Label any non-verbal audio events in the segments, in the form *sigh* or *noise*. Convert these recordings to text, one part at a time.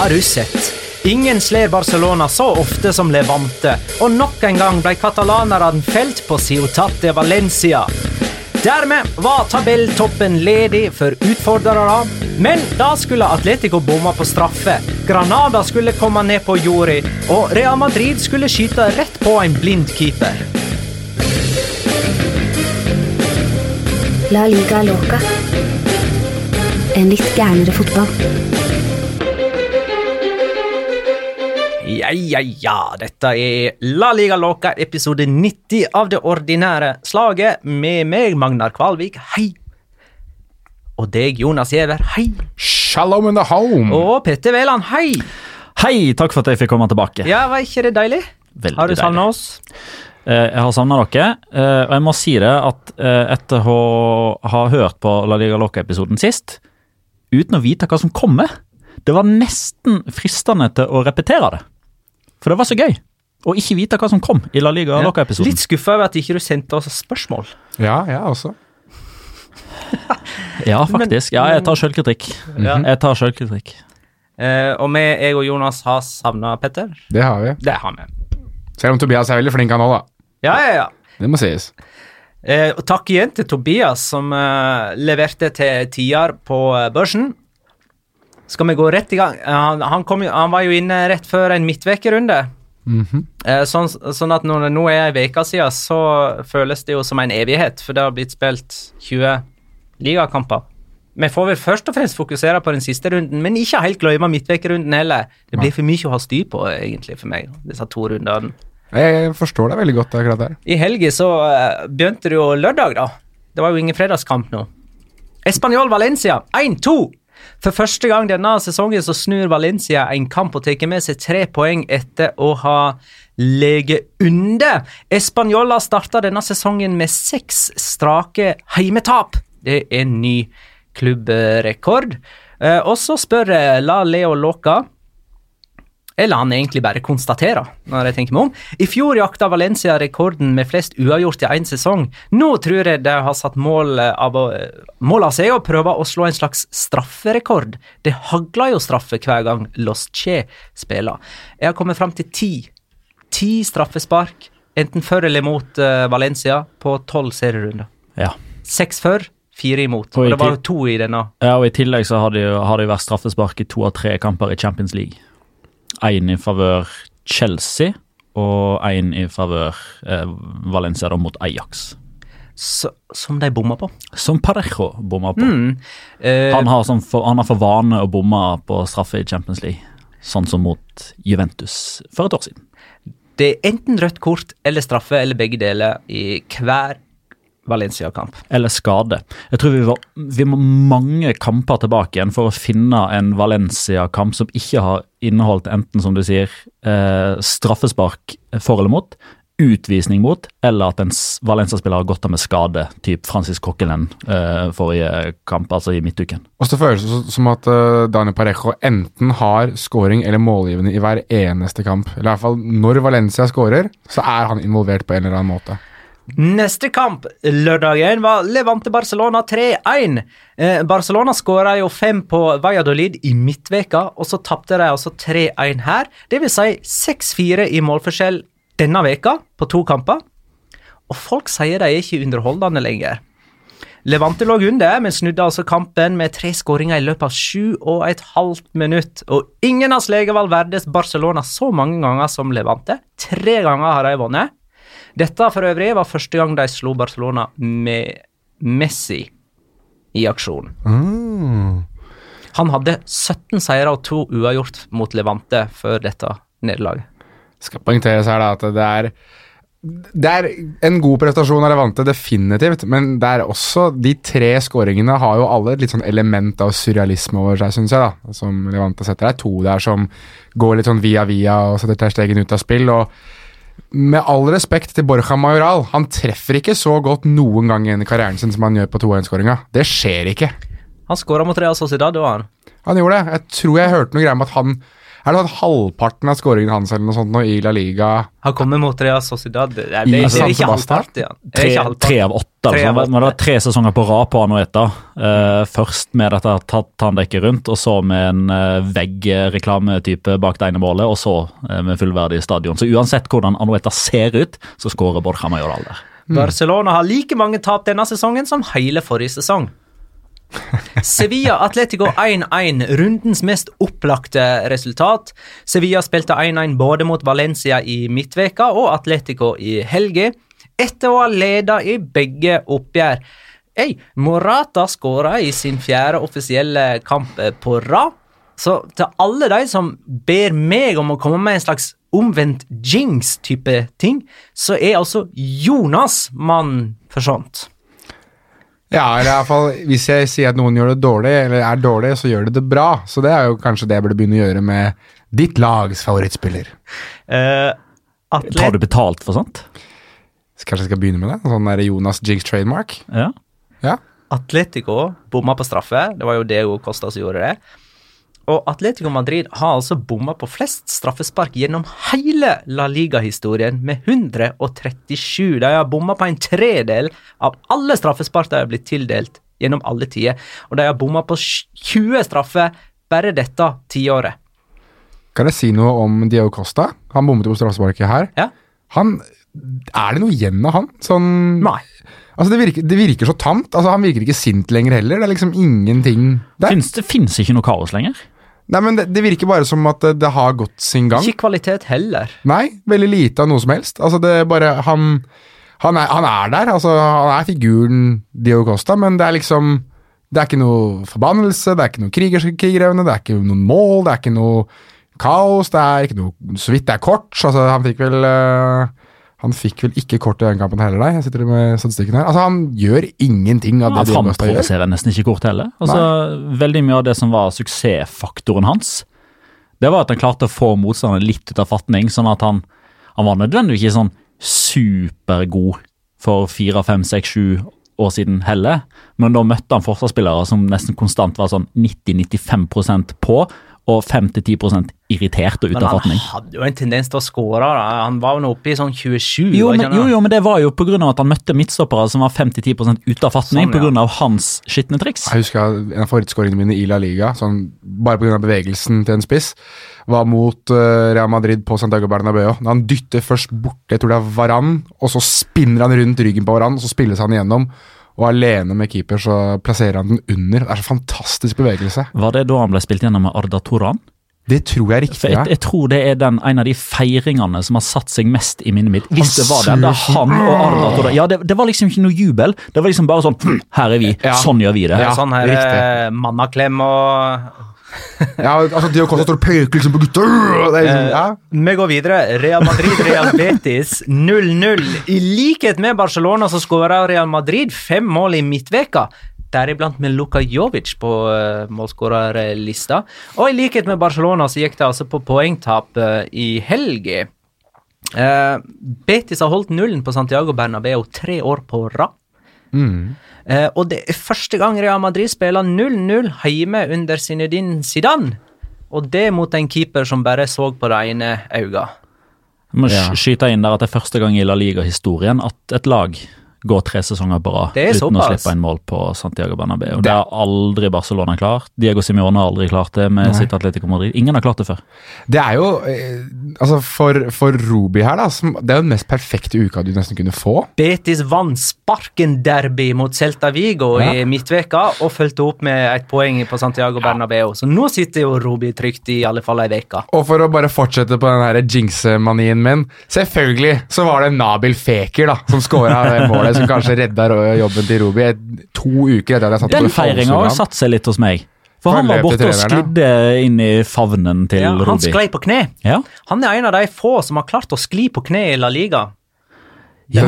Har du sett? Ingen slår Barcelona så ofte som Levante, og nok en gang ble katalanerne felt på Ciutat de Valencia. Dermed var tabelltoppen ledig for utfordrere, men da skulle Atletico bomme på straffe, Granada skulle komme ned på jorda, og Real Madrid skulle skyte rett på en blind keeper. La liga loca. En litt gærnere fotball. Ja, ja, ja, dette er La Liga Loca, episode 90 av det ordinære slaget, med meg, Magnar Kvalvik, hei. Og deg, Jonas Giæver, hei. Shalom in the home! Og Petter Wæland, hei. Hei, takk for at jeg fikk komme tilbake. Ja, var ikke det deilig? Veldig Har du savna oss? Eh, Jeg har savna dere, eh, og jeg må si det at eh, etter å ha hørt på La Liga Loca-episoden sist, uten å vite hva som kommer, det var nesten fristende til å repetere det. For det var så gøy å ikke vite hva som kom i La Liga Loca-episoden. Litt skuffa over at ikke du sendte oss spørsmål. Ja, jeg også. *laughs* Ja, faktisk. Ja, jeg tar sjølkritikk. Ja. Jeg tar sjølkritikk. Eh, og vi, jeg og Jonas har savna Petter. Det har vi. Det har vi. Selv om Tobias er veldig flink han òg, da. Ja, ja, ja. Det må sies. Eh, og takk igjen til Tobias, som eh, leverte til tier på eh, børsen. Skal vi gå rett i gang? Han, han, kom, jo- han var jo inne rett før en midtvekerunde. Eh, sånn, sånn at når det nå er ei uke siden, så føles det jo som en evighet, for det har blitt spilt 20 ligakamper. Vi får vel først og fremst fokusere på den siste runden, men ikke helt glemme midtvekerunden heller. Det blir for mye å ha styr på, egentlig, for meg, disse to rundene. Jeg, forstår deg veldig godt akkurat der. I helga så eh, begynte det jo lørdag, da. Det var jo ingen fredagskamp nå. Espanol Valencia 1-2. For første gang denne sesongen så snur Valencia en kamp og tar med seg tre poeng etter å ha ligget under. Española starta denne sesongen med seks strake heimetap. Det er en ny klubbrekord. Eh, og så spør eh, La Leo Loca eller han egentlig bare konstaterer, når jeg tenker meg om. I fjor jakta Valencia rekorden med flest uavgjort i én sesong. Nå tror jeg de har satt mål av, å, mål av seg å prøve å slå en slags strafferekord. Det hagler jo straffe hver gang Los Che spiller. Jeg har kommet fram til ti. Ti straffespark, enten for eller mot eh, Valencia, på tolv serierunder. Ja. Seks for, fire imot. Og Og det var to i denne. ja, og i tillegg så har det jo har det vært straffespark i to av tre kamper i Champions League. Én i favør Chelsea og én i favør eh, Valencia da mot Ajax. Så, som de bomma på. Som Parejo bomma på. Eh, Han, har sånn for, han har for vane å bomme på straffe i Champions League, sånn som mot Juventus for et år siden. det er enten rødt kort eller straffe eller begge deler i hver Valencia-kamp. Eller skade. Jeg tror vi, var, vi må mange kamper tilbake igjen for å finne en Valencia-kamp som ikke har inneholdt enten, som du sier, eh, straffespark for eller mot, utvisning mot, eller at en Valencia-spiller har gått av med skade, typ Francis Coquelin eh, forrige kamp, altså i midtuken. Og så føles det som at uh, Daniel Parejo enten har scoring eller målgivende i hver eneste kamp. Eller i hvert fall når Valencia scorer, så er han involvert på en eller annen måte. Neste kamp lørdagen var Levante-Barcelona 3-1. Eh, Barcelona skåra jo fem på Valladolid i midtveka, og så tapte de altså 3-1 her. Det vil si 6-4 i målforskjell denne veka på to kamper. Og folk sier de er ikke underholdende lenger. Levante lå under, men snudde altså kampen med tre skåringer i løpet av sju og et halvt minutt. Og ingen av sleget Valverdes Barcelona så mange ganger som Levante. Tre ganger har de vunnet. Dette for øvrig var første gang de slo Barcelona med Messi i aksjon. Han hadde 17 seire og to uavgjort mot Levante før dette nederlaget. Skal poengteres her da at det er det er en god prestasjon av Levante, definitivt, men det er også De tre skåringene har jo alle et litt sånn element av surrealisme over seg, syns jeg, da. Som Levante setter. Det er to der som går litt sånn via via og setter terstegen ut av spill. og med all respekt til Borja Majoral, han treffer ikke så godt noen gang i karrieren sin som han gjør på 2-1-skåringa. Det skjer ikke. Han skåra mot Real Sociedad, var han. Han gjorde det. Jeg tror jeg hørte noe greier om at han Er det sånn halvparten av skåringen hans eller noe sånt nå i La Liga Han kommer mot Real Sociedad. Det, det, I det, er ikke halvparten. Ja. Det er Tre, ikke halvparten. tre av åtte. Tre Altså. av åtte. Men det var tre sesonger på rad på Anueta. Uh, først med dette tanndekket rundt, og så med en uh, veggreklametype bak det ene målet, og så uh, med fullverdig stadion. Så uansett hvordan Anueta ser ut, så skårer Borja Majoral der. Barcelona har like mange tap denne sesongen som hele forrige sesong. *laughs* Sevilla Atletico 1-1, rundens mest opplagte resultat. Sevilla spilte 1-1 både mot Valencia i midtveka og Atletico i helga, etter å ha leda i begge oppgjør. Hey, Morata skåra i sin fjerde offisielle kamp eh, på rad. Så til alle de som ber meg om å komme med en slags omvendt jinx-type ting, så er altså Jonas mannen for sånt. Ja, eller i hvert fall hvis jeg sier at noen gjør det dårlig, eller er dårlig, så gjør de det bra. Så det er jo kanskje det jeg burde begynne å gjøre med ditt lags favorittspiller. Uh, Tar du betalt for sånt? Så kanskje jeg skal begynne med det? Sånn der Jonas Jigs trademark. Ja. Ja. Atletico bomma på straffe. Det var jo Deo Costa som gjorde det. Og Atletico Madrid har altså bomma på flest straffespark gjennom hele La Liga-historien, med 137. De har bomma på en tredel av alle straffespark de har blitt tildelt gjennom alle tider. Og de har bomma på 20 straffer bare dette tiåret. Kan jeg si noe om Diego Costa? Han bommet på straffesparket her. Ja? Han Er det noe igjen av han? Sånn Nei. Altså, det virker, det virker så tamt. Altså, han virker ikke sint lenger heller. Det er liksom ingenting der. Finnes, det fins ikke noe kaos lenger. Nei, men det, det virker bare som at det, det har gått sin gang. Ikke kvalitet heller. Nei, veldig lite av noe som helst. Altså, det er bare Han, han, er, han er der. Altså, han er figuren Dio Costa, men det er liksom Det er ikke noe forbannelse, det er ikke noe krigers- krigerevne, det er ikke noen mål, det er ikke noe kaos, det er ikke noe Så vidt det er kort. Altså, han fikk vel øh, Han fikk vel ikke kort i den kampen heller, nei. Jeg sitter med statistikken her. Altså, han gjør ingenting av det Han Dio Costa gjør. framprovoserer nesten ikke kort heller. Altså, veldig mye av det som var suksessfaktoren hans, det var at han klarte å få motstanderen litt ut av fatning, sånn at han, han var nødvendigvis ikke sånn supergod for fire, fem, seks, sju år siden heller, men da møtte han forsvarsspillere som nesten konstant var sånn 90-95% på, og 5-10 irritert og ute Men av han hadde jo en tendens til å skåre. da. Han var nå oppe i sånn 27. Jo men, jo, jo, men det var jo av at han møtte midtstoppere som var 5-10 ute av fatning, Sånn, ja. på grunn av hans skitne triks. Jeg husker En av favorittskåringene mine i La Liga, sånn, bare pga. bevegelsen til en spiss, var mot uh, Real Madrid på Santiago Bernabeu. Da han dytter først borte, jeg tror det er Varan, og så spinner han rundt ryggen på Varan, og så spilles han igjennom. Og alene med keeper så plasserer han den under. Det er så fantastisk bevegelse. Var det da han ble spilt gjennom med Arda Toran? Det tror jeg er For riktig. jeg, Ja. jeg tror det er den, en av de feiringene som har satt seg mest i minnet mitt. Hvis det var den, da han og Arda Toran Ja, det, det var liksom ikke noe jubel. Det var liksom bare sånn hm, Her er vi. Ja. Sånn gjør vi det. Ja. sånn her eh, mannaklem og Ja, altså Dio Costa står og peker liksom på gutta. Liksom, ja. Vi går videre. Real Madrid, Real *laughs* Betis 0-0. I likhet med Barcelona så skåra Real Madrid fem mål i midtveka. Deriblant med Luka Jovic på uh, målskårerlista. Og i likhet med Barcelona så gikk det altså på poengtap uh, i helga. Uh, Betis har holdt nullen på Santiago Bernabeu tre år på rad. Eh, og det er første gang Real Madrid spiller 0-0 hjemme under Zinedine Zidane. Og det mot en keeper som bare så på det ene øyet. Jeg må Ja. skyte inn der at det er første gang i La Liga-historien at et lag går tre sesonger på rad uten såpass. å slippe inn mål på Santiago Bernabeu. Det har aldri Barcelona klart. Diego Simione har aldri klart det med sitt Atletico Madrid. Ingen har klart det før. Det er jo eh, Altså, for, for Ruby her, da, som, det er jo den mest perfekte uka du nesten kunne få. Betis vant Sparken-derby mot Celta Vigo Ja. i midtveka og fulgte opp med et poeng på Santiago Bernabeu. Så nå sitter jo Robi trygt i alle fall ei uke. Og for å bare fortsette på den jinx-manien min Selvfølgelig så var det Nabil Feker da som skåra det målet som kanskje redda jobben til Roby to uker etter at jeg satt Den feiringa har satt seg litt hos meg. For han var borte og sklidde inn i favnen til Ja, han Robi. sklei på kne. Ja. Han er en av de få som har klart å skli på kne i La Liga. Ja.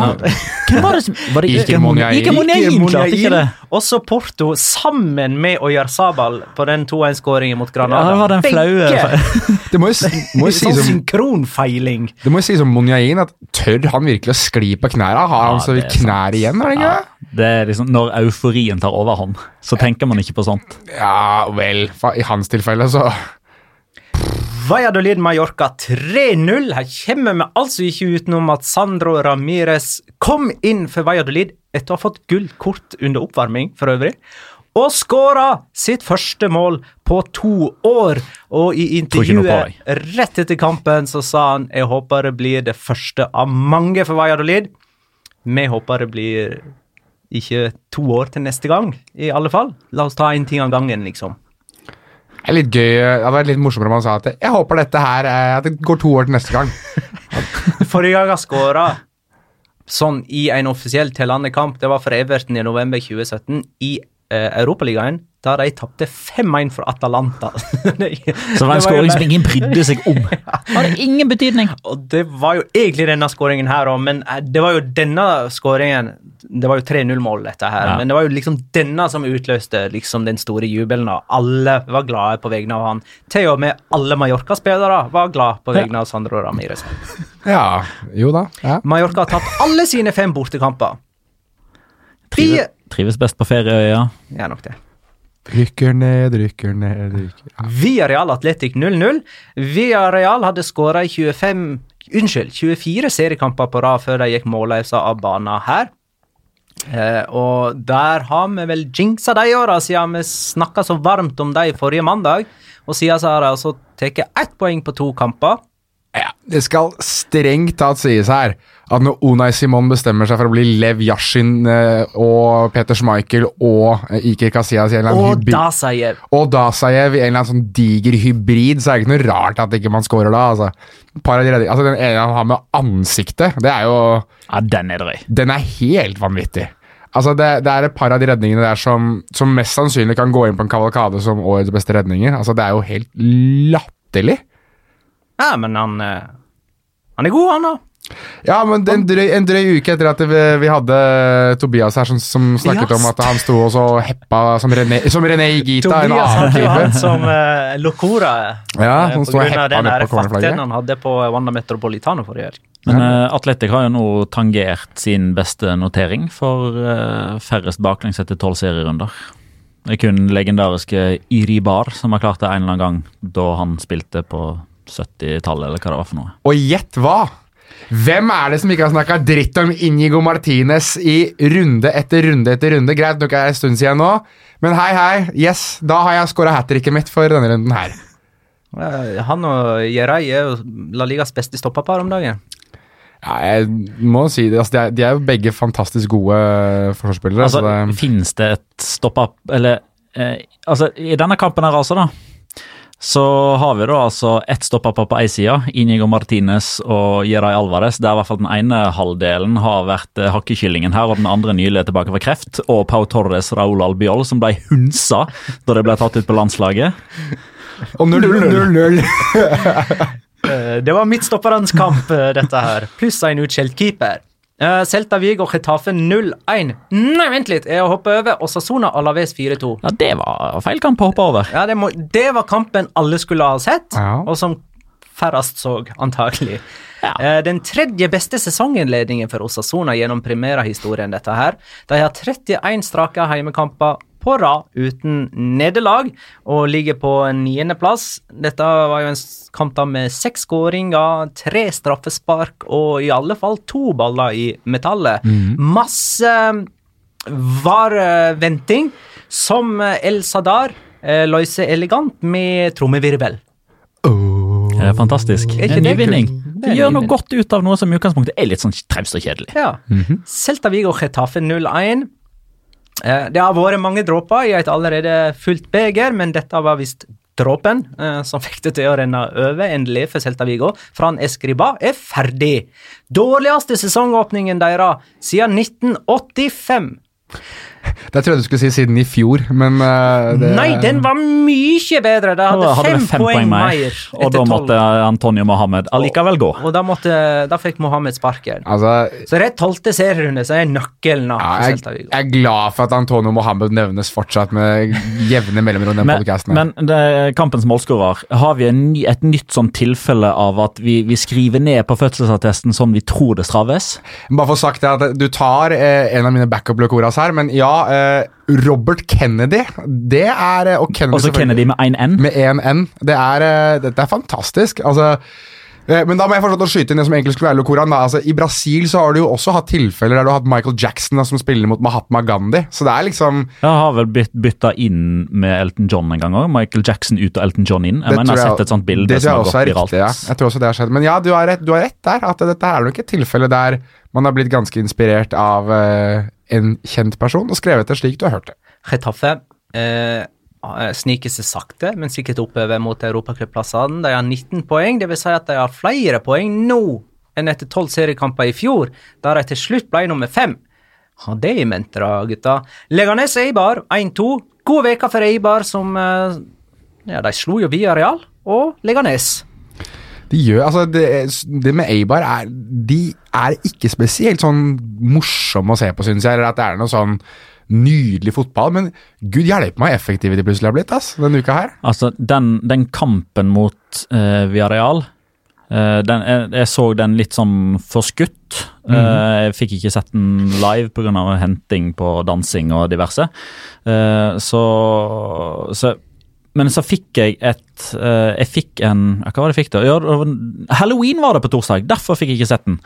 Hvem var det som var det Iker Monjain. Klarte ikke det. Også Porto, sammen med Oyarzabal på den 2-1-skåringen mot Granada. Ja, det var den flaue *laughs* Det må jo, må jo si Sånn som, synkronfeiling. det må jo si som Monjain at tør han virkelig å skli på knærne? Har han Ja, så vidt sant. knær igjen? Er det ikke? Ja, det er liksom Når euforien tar overhånd, så tenker man ikke på sånt. Ja vel, i hans tilfelle så Valladolid Mallorca 3-0. Her kommer vi altså ikke utenom at Sandro Ramires kom inn for Valladolid etter å ha fått gult kort under oppvarming, for øvrig. Og skåra sitt første mål på to år. Og i intervjuet rett etter kampen så sa han jeg håper det blir det første av mange for Valladolid. Vi håper det blir ikke to år til neste gang, i alle fall. La oss ta én ting av gangen, liksom. Det er litt gøy, det hadde vært litt morsommere om han sa at jeg håper dette her er, at det går to år til neste gang. *laughs* Forrige gang han skåra sånn i en offisiell tellende kamp, det var for Everton i november 2017 i eh, Europaligaen, da de tapte 5-1 for Atalanta. *laughs* det, Så det var en skåring som ingen brydde seg om. *laughs* Hadde ingen betydning. Og det var jo egentlig denne skåringen her òg, men eh, det var jo denne skåringen Det var jo 3-0-mål, dette her, Ja. men det var jo liksom denne som utløste liksom den store jubelen. og Alle var glade på vegne av han. Til og med alle Mallorca-spillere var glade på vegne av Sandro Ramires. Ja, jo da. Ja. Mallorca har tatt alle sine fem bortekamper. Vi Trives, trives best på ferieøya. Ja, nok det. Rykker ned, rykker ned, rykker ja. Villarreal Atletic 0-0. Real hadde skåra i 25 Unnskyld, 24 seriekamper på rad før de gikk målløse av banen her. Eh, og der har vi vel jinxa de åra, siden vi snakka så varmt om de forrige mandag. Og siden så har de altså tatt ett poeng på to kamper. Ja, Det skal strengt tatt sies her at når Unai Simon bestemmer seg for å bli Lev Yashin eh, og Peter Schmeichel og eh, Iker Casillas i en eller annen hybrid da sier og Dasajev i en eller annen sånn diger hybrid, så er det ikke noe rart at ikke man scorer da. altså. Et Par av de redning- altså Den ene han har med ansiktet, det er jo Ja, den er drøy. Den er helt vanvittig. Altså det, det er et par av de redningene der som, som mest sannsynlig kan gå inn på en kavalkade som årets beste redninger. Altså Det er jo helt latterlig. Ja, men han eh, Han er god, han, da. Ja, men en drøy, en drøy uke etter at vi, vi hadde Tobias her som, som snakket yes. om at han sto og så heppa som René, som René Gita. en Tobias han type. som uh, Locora. Ja, eh, av heppa den på han hadde på Wanda Metropolitano forrige helg. Men uh, Atletic har jo nå tangert sin beste notering for uh, færrest baklengs etter tolv serierunder. Det er kun legendariske Iribar som har klart det en eller annen gang da han spilte på 70-tallet, eller hva det var for noe. Og gjett hva! Hvem er det som ikke har snakka dritt om Inigo Martinez i runde etter runde etter runde? Greit nok er det en stund siden nå, men hei, hei. Yes, da har jeg skåra hat tricket mitt for denne runden her. Eh, Han og Jeray er jo La Ligas beste stoppapar om dagen. Ja, jeg må si det. Altså, de, er, de er jo begge fantastisk gode forsvarsspillere. Altså, det, Finnes det et stopp-up Eller eh, altså, i denne kampen her, altså, da, så har vi da altså ett stopper på ei side, Inigo Martinez og Jeray Alvarez. Der i hvert fall den ene halvdelen har vært eh, hakkekyllingen her, og den andre nylig er tilbake fra kreft. Og Pau Torres Raúl Albiol, som ble hunsa da de ble tatt ut på landslaget. Og *laughs* 0-0. Eh, Det var midtstopperens kamp, eh, dette her. Pluss en utskjelt keeper. Eh, Celta Vigo Getafe 0-1. Nei, vent litt, jeg hopper over. Osasona Alaves 4-2. Ja, Det var feil kamp å hoppe over. Ja, det, må, det var kampen alle skulle ha sett, Ja. og som færrest så, antagelig. Ja. Eh, Den tredje beste sesonginnledningen for Osasona gjennom primærhistorien, dette her. De har 31 strake heimekamper på rad uten nederlag, og ligger på en niendeplass. Dette var jo en kamp da med seks skåringer, tre straffespark og i alle fall to baller i metallet. Masse var-venting, som El Sadar eh, løser elegant med trommevirvel. Det er fantastisk. Er ikke en nyvinning. Det gjør noe godt ut av noe som i utgangspunktet er litt sånn traust og kjedelig. Ja. Celta Vigo Getafe 0-1. Eh, Det har vært mange dråper i et allerede fullt beger, men dette var visst dråpen eh, som fikk det til å renne over, endelig, for Celta Vigo. Fran Escriba er ferdig. Dårligste sesongåpningen deres siden 1985. Det trodde jeg du skulle si siden i fjor, men eh, det, Nei, den var mye bedre! Da hadde, hadde fem, fem poeng, mer. og da måtte. Antonio Mohammed allikevel gå. Og da, måtte, da fikk Mohammed sparken. Altså, Så rett tolvte serierunde, så er nøkkelen ja, jeg, jeg er glad for at Antonio Mohammed nevnes fortsatt med jevne mellomrom i Men, men det, kampens målskårer, har vi en ny, et nytt sånn tilfelle av at vi, vi skriver ned på fødselsattesten sånn vi tror det straves? Bare for å sagt det at Du tar eh, en av mine backup-lokoras her, men ja Robert Kennedy, det er eh, Og Kennedy, Også Kennedy med én N. Med én N. Det er, det dette er fantastisk. Altså eh, men da må jeg fortsatt å skyte inn det som egentlig skulle være Lokoran. Da. Altså, I Brasil så har du jo også hatt tilfeller der du har hatt Michael Jackson da, som spiller mot Mahatma Gandhi. Så det er liksom Jeg har vel blitt bytta inn med Elton John en gang òg. Michael Jackson ut og Elton John inn. Jeg det mener jeg har sett et sånt bilde som har gått er viralt. riktig, ja. Jeg tror også det har skjedd. Men ja, du har rett, du har rett der. At dette er nok et tilfelle der man har blitt ganske inspirert av uh, en kjent person og skrevet det slik du har hørt det. Getafe eh, sniker seg sakte, men sikkert oppover mot europacupplassene. De har 19 poeng, vil si at de har flere poeng nå enn etter 12 seriekamper i fjor, der de til slutt ble nummer fem. Ha det i mente, da, gutta. Leganes Eibar 1-2. God veke for Eibar, som eh, Ja, de slo jo via Real og Leganes. De gjør, altså det, det med Eibar er De er ikke spesielt sånn morsomme å se på, syns jeg. Eller at det er noe sånn nydelig fotball. Men gud hjelpe meg effektive de plutselig har blitt ass, denne uka her. Altså, den, den kampen mot uh, Viareal uh, den, jeg, jeg så den litt sånn forskutt. Eh, jeg fikk ikke sett den live pga. henting på dansing og diverse. Eh, så, så Men så fikk jeg et uh, Jeg fikk en Hva var det jeg fikk da? Ja, Halloween var det på torsdag, derfor fikk jeg ikke sett den.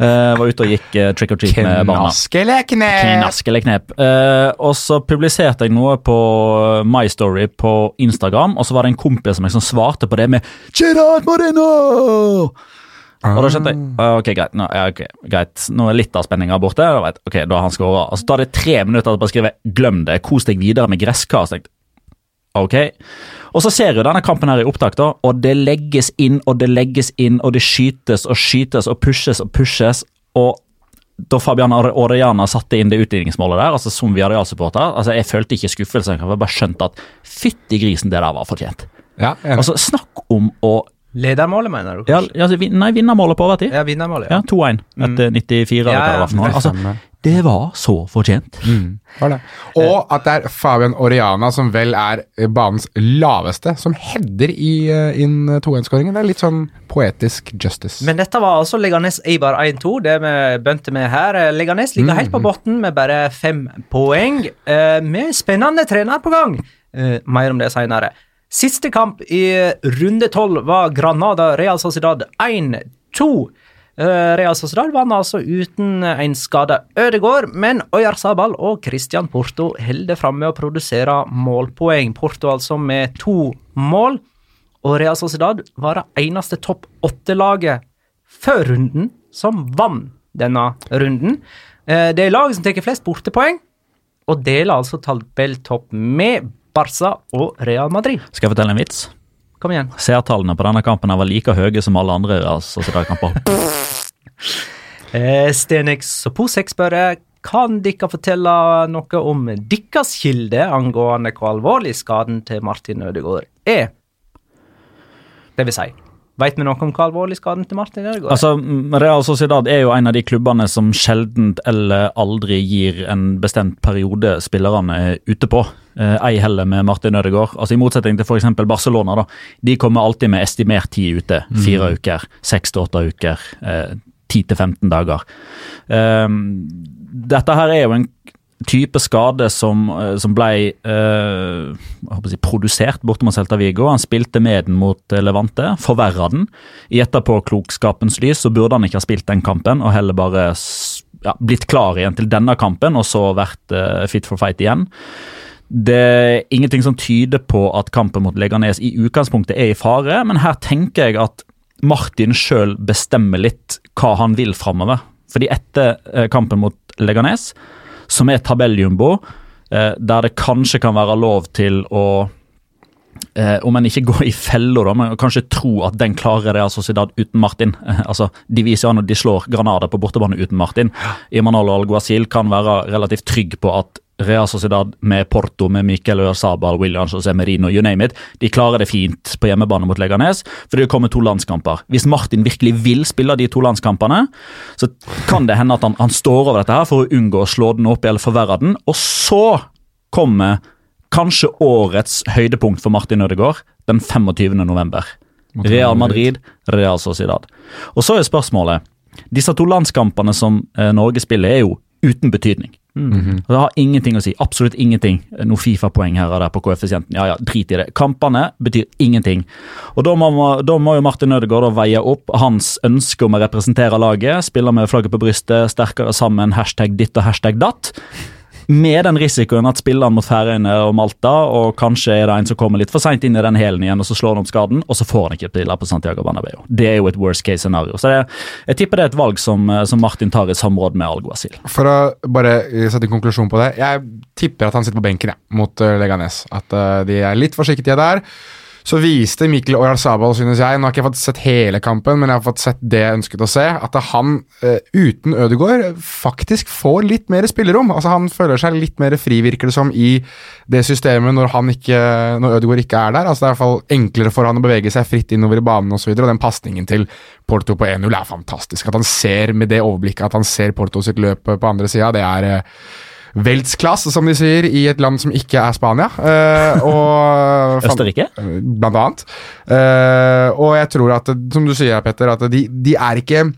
Uh, var ute og gikk uh, trick or treat med barna. Knaskeleknep! eller knep? Knask knep. Eh, og så publiserte jeg noe på My Story på Instagram, og så var det en kompis som liksom svarte på det med Gerard Moreno! Og da skjønte jeg ah, ok, greit, nå, ja, okay, greit. Nå er litt av spenninga borte. Da, vet, ok, da har han skåra. Og så tar det tre minutter til å skrive 'glem det', kos deg videre med gresskar. Så tenkte jeg, Ok. Og så ser jo denne kampen her i opptak, da, og det legges inn og det legges inn, og det skytes og skytes og pushes og pushes. og da Fabian Orellana satte inn det utligningsmålet der, altså som Villarreal-supporter altså Jeg følte ikke skuffelse, jeg bare skjønte at fytti grisen, det der var fortjent. Ja. Altså, Snakk om å Ledermålet, mener du? ja, altså, vin- Nei, vinnermålet på overtid. Ja, vinnermålet. Ja, 2-1 etter 94. eller hva det var for noe. Altså, stemmer. det var så fortjent. Var det. Og at det er Fabian Oriana, som vel er eh, banens laveste, som header i, eh, inn 2-1-skåringen. Det er litt sånn poetisk justice. Men dette var altså Leganes Eibar 1-2, det vi begynte med her. Eh, Leganes ligger helt på bunnen med bare fem poeng, eh, med spennende trener på gang. Eh, mer om det senere. Siste kamp i runde tolv var Granada Real Sociedad 1-2. Eh, Real Sociedad vant altså uten en skada Ødegård, men Oyarzabal og Christian Porto holder fram med å produsere målpoeng. Porto altså med to mål. Og Real Sociedad var det eneste topp åtte-laget før runden som vant denne runden. Eh, Det er laget som tar flest bortepoeng, og deler altså tabelltopp med Barca og Real Madrid. Skal jeg fortelle en vits? Kom igjen. Seertallene på denne kampen var like høye som alle andre Sociedad-kamper. *laughs* Eh, Stenix Soposek spør kan dere fortelle noe om deres kilde angående hvor alvorlig skaden til Martin Ødegaard er? Det vil si, veit vi noe om hva alvorlig skaden til Martin Ødegaard? Altså, Real Sociedad er jo en av de klubbene som sjeldent eller aldri gir en bestemt periode spillerne er ute på. Eh, ei heller med Martin Ødegaard. Altså, I motsetning til f.eks. Barcelona. da, De kommer alltid med estimert tid ute. Fire uker, seks til åtte uker, ti til 15 dager. Um, dette her er jo en type skade som, eh, som ble å si, produsert borte mot Celta Vigo. Han spilte med den mot eh, Levante, forverra den. I etterpåklokskapens lys så burde han ikke ha spilt den kampen, og heller bare ja, blitt klar igjen til denne kampen, og så vært eh, fit for fight igjen. Det er ingenting som tyder på at kampen mot Leganes i utgangspunktet er i fare, men her tenker jeg at Martin sjøl bestemmer litt hva han vil framover. Fordi etter kampen mot Leganes, som er tabelljumbo, eh, der det kanskje kan være lov til å Eh, om en ikke går i fella, da, men kanskje tro at den klarer Real Sociedad uten Martin. Eh, altså, De viser an at de slår Granada på bortebane uten Martin. Imanol Alguacil kan være relativt trygg på at Real Sociedad med Porto, med Miquel Ørzabal, Williams og Semerino, you name it, de klarer det fint på hjemmebane mot Leganes, for det kommer to landskamper. Hvis Martin virkelig vil spille de to landskampene, så kan det hende at han, han står over dette her for å unngå å slå den opp eller forverre den, og så kommer kanskje årets høydepunkt for Martin Ødegaard den 25. november. Real Madrid, Real Sociedad. Og så er spørsmålet Disse to landskampene som eh, Norge spiller, er jo uten betydning. Og Det har ingenting å si. Absolutt ingenting. Noe Fifa-poeng her og der på koeffisienten. Ja, ja, drit i det. Kampene betyr ingenting. Og Da må, da må jo Martin Ødegaard veie opp hans ønske om å representere laget, spille med flagget på brystet, sterkere sammen, hashtag ditt og hashtag datt. Med den risikoen at spilleren mot Færøyene og Malta, og kanskje er det en som kommer litt for seint inn i den hælen igjen, og så slår han opp skaden, og så får han ikke piller på Santiago Banabeo. Det er jo et worst case scenario. Så det, jeg tipper det er et valg som, eh, som Martin tar i samråd med Alguacil. For å bare sette en konklusjon på det. Jeg tipper at han sitter på benken ja, mot uh, Leganes. At uh, de er litt forsiktige der. Så viste Mikkel Oyarzabal, synes jeg, nå har ikke jeg fått sett hele kampen, men jeg har fått sett det jeg ønsket å se, at han uh, uten Ødegaard faktisk får litt mer spillerom. Altså Han føler seg litt mer fri, virker det som, i det systemet når, han ikke, når Ødegaard ikke er der. Altså Det er i hvert fall enklere for han å bevege seg fritt innover i banen osv. Og, så og den pasningen til Porto på 1-0 er fantastisk. At han ser med det overblikket at han ser Porto sitt løp på andre sida, det er Weltsklasse, som de sier, i et land som ikke er Spania. Eh, og *laughs* Østerrike? Blant annet. Eh, og jeg tror at, som du sier, Petter, at de, de er ikke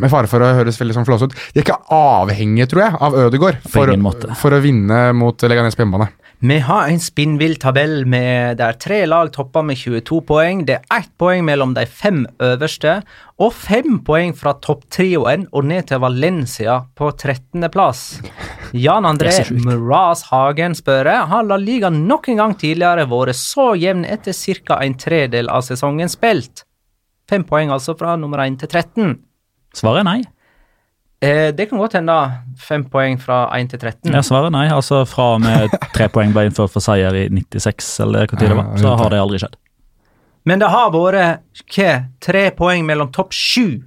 med fare for å høres veldig sånn flåsete ut, de er ikke avhengige, tror jeg, av Ødegaard for, for å vinne mot Leganes på hjemmebane. Vi har en spinnvill tabell med der tre lag topper med 22 poeng. Det er ett poeng mellom de fem øverste, og fem poeng fra topptrioen og ned til Valencia på 13.-plass. Jan André. Mraz Hagen spør har La Liga nok en gang tidligere vært så jevn etter ca. en tredel av sesongen spilt. Fem poeng altså fra nummer 1 til 13. Svaret er nei. Eh, det kan godt hende. Fem poeng fra 1 til 13. Jeg svarer nei. Altså Fra og med tre *laughs* poeng ble innført for seier i 96, eller hva tid det var, så har det aldri skjedd. Men det har vært hva, tre poeng mellom topp sju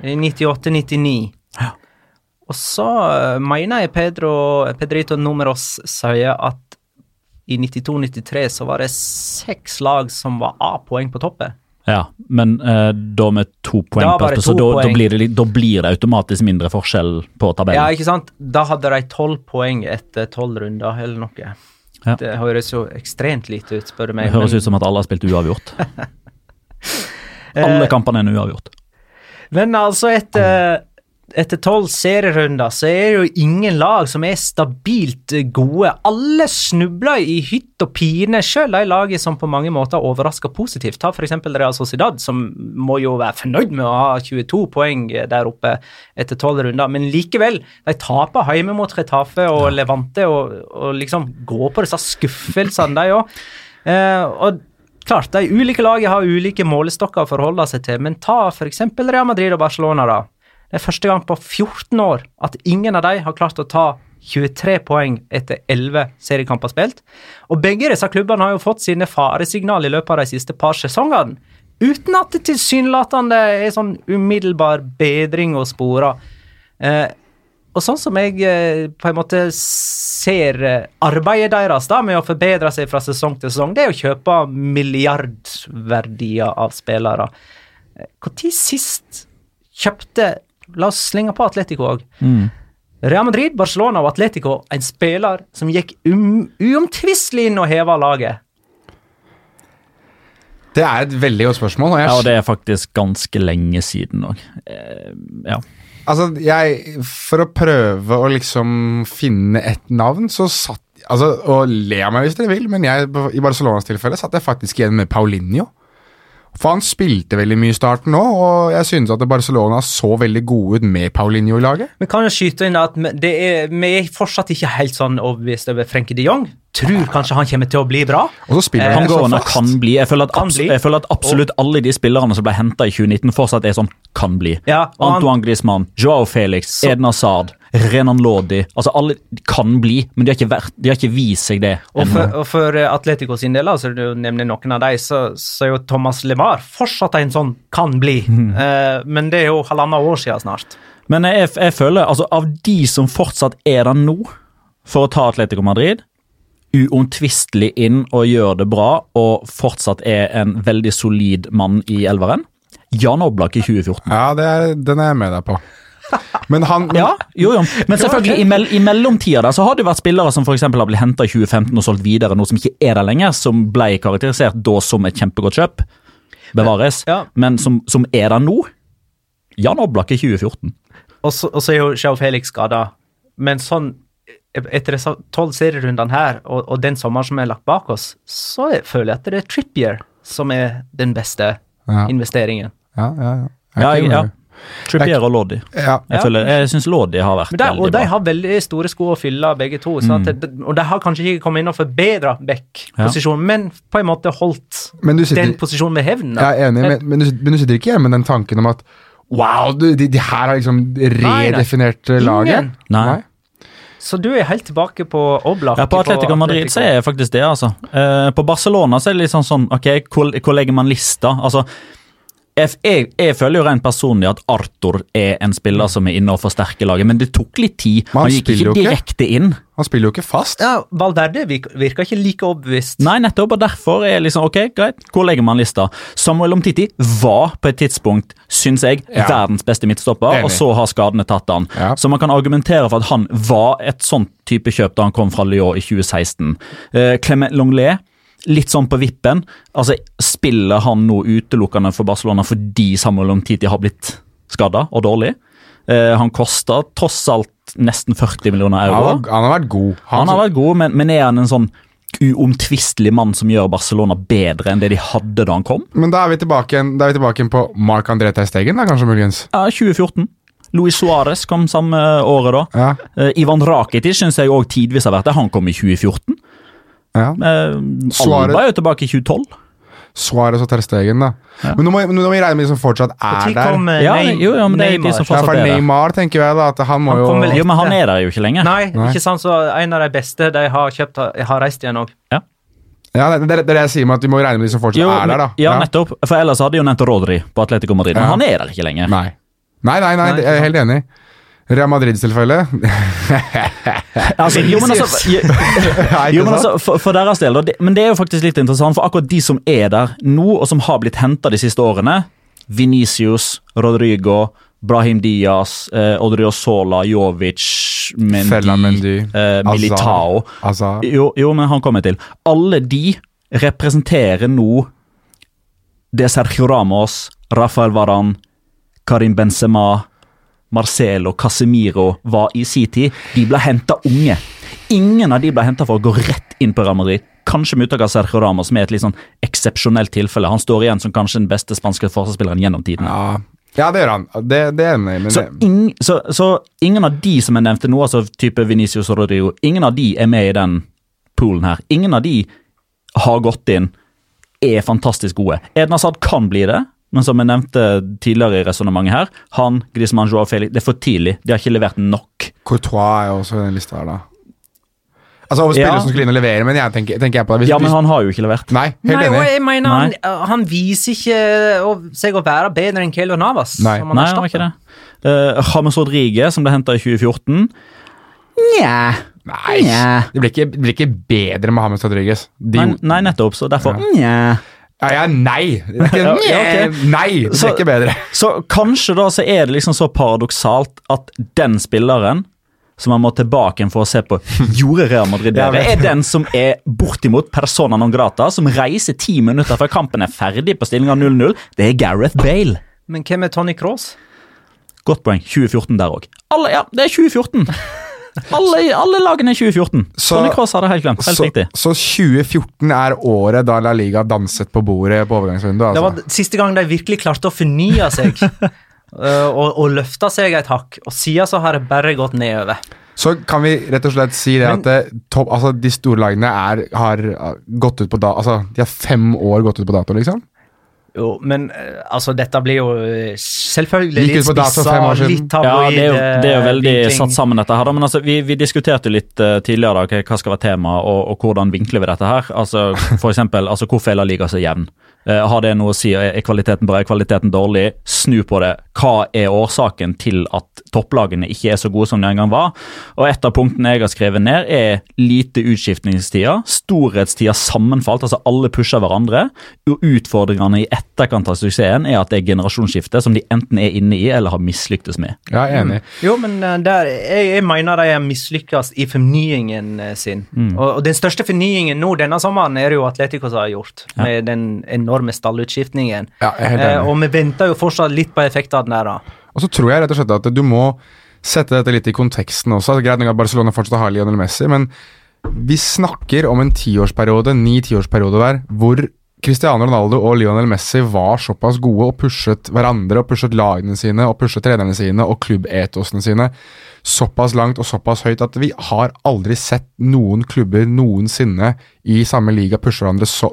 i 98-99. Ja. Og så eh, mener jeg Pedro, Pedrito Numeros sier at i 92-93 så var det seks lag som var A-poeng på toppen. Ja, men eh, da med to poeng, på så da, da, blir det, da blir det automatisk mindre forskjell på tabellen. Ja, ikke sant? Da hadde de tolv poeng etter tolv runder, eller noe. Ja. Det høres jo ekstremt lite ut, spør du meg. Det høres men- ut som at alle har spilt uavgjort. *laughs* Eh, Alle kampene er uavgjort. Men altså, etter etter tolv serierunder så er det jo ingen lag som er stabilt gode. Alle snubler i hytt og pine, selv de lagene som på mange måter overrasker positivt. Ta f.eks. Real Sociedad, som må jo være fornøyd med å ha 22 poeng der oppe etter tolv runder, men likevel, de taper hjemme mot Retafe og Levante og, og liksom går på disse skuffelsene, de òg. Eh, og klart, de ulike lagene har ulike målestokker å forholde seg til, men ta f.eks. Real Madrid og Barcelona, da. Det er første gang på 14 år at ingen av de har klart å ta 23 poeng etter 11 seriekamper spilt. Og begge disse klubbene har jo fått sine faresignal i løpet av de siste par sesongene. Uten at det tilsynelatende er sånn umiddelbar bedring å spore. Eh, og sånn som jeg eh, på en måte ser eh, arbeidet deres da med å forbedre seg fra sesong til sesong, det er å kjøpe milliardverdier av spillere. Når sist kjøpte La oss slenge på Atletico òg. Real Madrid, Barcelona og Atletico, en spiller som gikk um, uomtvistelig inn og heva laget. Det er et veldig godt spørsmål. Og jeg, Ja, og det er faktisk ganske lenge siden òg. Eh, ja. Altså, jeg For å prøve å liksom finne et navn, så satt Altså, Og le av meg hvis dere vil, men jeg, i Barcelonas tilfelle satt jeg faktisk igjen med Paulinho. For han spilte veldig mye i starten nå, og jeg synes at Barcelona så veldig gode ut med Paulinho i laget. Vi kan jo skyte inn at det er, vi er fortsatt ikke helt sånn overbevist over Frenkie de Jong. Tror kanskje han kommer til å bli bra. Og så spiller Eh, han Han under fast. kan bli. Jeg føler, at Kan abs bli. jeg føler at absolutt alle de spillerne som ble henta i 2019, fortsatt er sånn kan bli. Ja, Antoine Griezmann, Joao Felix, Så- Eden Hazard, Renan Lodi. Altså Alle kan bli, men de har ikke, vært, de har ikke vist seg det. Og for, og for eh, Atletico sin del, altså, du nevner noen av dem, så, så er jo Thomas LeMar fortsatt en sånn kan bli. uh, men det er jo halvannet år siden snart. Men jeg, jeg føler, altså av de som fortsatt er der nå, for å ta Atletico Madrid, uomtvistelig inn og gjør det bra, og fortsatt er en veldig solid mann i elveren, Jan Oblak i 2014. Ja, det er, den er jeg med deg på. *laughs* Men han men, Ja, jo, jo. Men selvfølgelig, i, mell i mellomtida der så har det vært spillere som eksempel har blitt henta i 2015 og solgt videre, noe som ikke er der lenger, som ble karakterisert da som et kjempegodt kjøp. Bevares. Ja. Men som, som er der nå. Jan Oblak i 2014. Og så, og så er jo Sjau Felix skada. Men sånn etter disse tolv serierundene her, og, og den sommeren som er lagt bak oss, så jeg føler jeg at det er Trippier som er den beste Ja. investeringen. Ja, ja, ja. Jeg Ja, jeg, ja. Trippier og Loddy. ja. Jeg, Ja. føler- jeg syns Loddy har vært veldig bra og de har veldig store sko å fylle, begge to. Det, og de har kanskje ikke kommet inn og forbedra back-posisjonen, men på en måte holdt sitter- den posisjonen ved hevn. Jeg er enig, men, men, du, men du sitter ikke hjemme med den tanken om at Wow, du, de, de her har liksom redefinert eh, laget? Ingen. Nei. Så du er helt tilbake på Oblak? Ja, På Atletico Madrid så er jeg faktisk det, altså. Eh, på Barcelona så er det litt sånn sånn Ok, hvor, hvor legger man lista? Altså, jeg, jeg, føler jo rent personlig at Arthur er en spiller som er inne og forsterker laget, men det tok litt tid. Han Han gikk ikke direkte inn. Han spiller jo ikke fast. Ja, Valverde virker ikke like overbevist. Nei, nettopp, og derfor er liksom ok, greit, hvor legger man lista? Samuel Omtiti var på et tidspunkt, syns jeg, Ja. verdens beste midtstopper, Enig. og så har skadene tatt han. Ja. Så man kan argumentere for at han var et sånt type kjøp da han kom fra Lyon i 2016. Uh, Clement Longlet, litt sånn på vippen. Altså, Spiller han nå utelukkende for Barcelona fordi Samuel Omtiti har blitt skada og dårlig? Eh, han kosta tross alt nesten 40 millioner Han, euro. har- han har vært god. Han har vært god, men, men er han en sånn uomtvistelig mann som gjør Barcelona bedre enn det de hadde da han kom? Men da er vi tilbake er vi tilbake på Marc André Testegen, da, kanskje muligens? Ja, 2014. Luis Suárez kom samme året da. Ja. Eh, Ivan Rakitic syns jeg òg tidvis har vært det. Han kom i 2014. ja. Eh, Suárez- Alba er jo tilbake i 2012. Suárez og Terstegen, da. Men nå må, nå må vi regne med de som fortsatt er der. kom eh, Ja, jo, ja, men det er de Neymar? som Ja, for fortsatt er der. Neymar tenker jeg da, at han må Han jo vel Jo, men han er der jo ikke lenger. Nei, Nei. ikke sant, så en av de beste de har kjøpt, har- har reist igjen òg. Ja, det, det, det er det jeg sier med at vi må regne med de som fortsatt Jo, er der, da. Ja, ja, nettopp. For ellers hadde jo nevnt Rodri på Atletico Madrid, men Ja. han er der ikke lenger. Nei. Nei, nei, nei, Nei, jeg er helt enig. Real Madrid-tilfelle? *laughs* Altså, jo, men altså, jo, *laughs* jo, men altså for, for deres del, da, det, men det er jo faktisk litt interessant, for akkurat de som er der nå, og som har blitt henta de siste årene, Venicius, Rodrigo, Brahim Diaz, eh, Odriozola, Jovic, Mendy, Mendy, eh, Militao Azar. jo, jo, men han kommer til. Alle de representerer nå det Sergio Ramos, Rafael Varan, Karim Benzema, Marcelo, Casemiro var i sin tid. De ble henta unge. Ingen av de ble henta for å gå rett inn på Real Madrid. Kanskje med unntak av Sergio Ramos, som er et litt sånn eksepsjonelt tilfelle. Han står igjen som kanskje den beste spanske forsvarsspilleren gjennom tiden. Ja. ja, det gjør han. Det, det er enig, Så, ing, så, så ingen av de som jeg nevnte nå, altså type Venicius og Rodrigo, ingen av de er med i den poolen her. Ingen av de har gått inn, er fantastisk gode. Edna Sad kan bli det, Men som jeg nevnte tidligere i resonnementet her, han, Griezmann, Joao Felix, det er for tidlig. De har ikke levert nok. Courtois er også i den lista her, da. Altså over spillere Ja. som skulle inn og levere, men jeg tenker, tenker jeg på det. Hvis, Ja, men han har jo ikke levert. nei, helt Nei, enig. jeg mener han, Nei. han viser ikke å- seg å være bedre enn Keilo Navas. Nei. som han Nei, han ikke det. Uh, James Rodriguez, som ble henta i 2014 Nja Nei, det blir ikke, det blir ikke bedre med James Rodriguez. De, nei, nei, nettopp. Så derfor Nja. Ja, ja, nei! Det er ikke, Ja, *laughs* okay. Nei, det Så- blir ikke bedre. Så kanskje da så er det liksom så paradoksalt at den spilleren som man må tilbake for å se på *laughs* gjorde Real Madrid bedre, er den som er bortimot persona non grata, som reiser ti minutter før kampen er ferdig på stillinga 0-0. Det er Gareth Bale. Men hvem er Tony Cross? Godt poeng. 2014 der òg. Ja, det er 2014. Alle, alle lagene er 2014. Så- Tony Cross hadde helt glemt. Helt Så, riktig. så 2014 er året da La Liga danset på bordet på overgangsvinduet? Det var Altså. siste gang de virkelig klarte å fornye seg. uh, *laughs* og, og løfte seg et hakk. Og siden så har det bare gått nedover. Så kan vi rett og slett si det Men- at det, topp, altså, de store lagene er, har uh, gått ut på da, altså, De har fem år gått ut på dato, liksom? Jo, men uh, altså, dette blir jo uh, selvfølgelig litt spissa, litt tabloid. Ja, det er jo, det er jo veldig vinkling. satt sammen, dette her. da, Men altså, vi, vi diskuterte litt eh, tidligere da, hva- hva skal være tema, og, og hvordan vinkler vi dette her. Altså, for eksempel, altså, Hvorfor er La Liga så jevn? Eh, har det noe å si? Er kvaliteten bra? Er kvaliteten dårlig? Snu på det. Hva er årsaken til at topplagene ikke er så gode som de en gang var? Og Et av punktene jeg har skrevet ned, er lite utskiftningstider. Storhetstider sammenfalt, altså alle pusher hverandre. Utfordringene i etterkant av suksessen er at det er generasjonsskifte som de enten er inne i eller har mislyktes med. Ja, jeg er enig. Jo, men uh, der, jeg, jeg mener de har mislykkes i fornyingen sin. sin. Og, og den største fornyingen nå denne sommeren er det jo Atleticos har gjort, med den enorme stallutskiftningen. Ja, jeg er helt Eh, og vi venter jo fortsatt litt på effekten av den der. da. Og så tror jeg rett og slett at du må sette dette litt i konteksten også. Greit nok at Barcelona fortsatt har Lionel Messi, men vi snakker om en tiårsperiode, ni tiårsperiode hver, hvor Cristiano Ronaldo og Lionel Messi var såpass gode og pushet hverandre og pushet lagene sine og pushet trenerne sine og klubbetosene sine såpass langt og såpass høyt at vi har aldri sett noen klubber noensinne i samme liga pushe hverandre så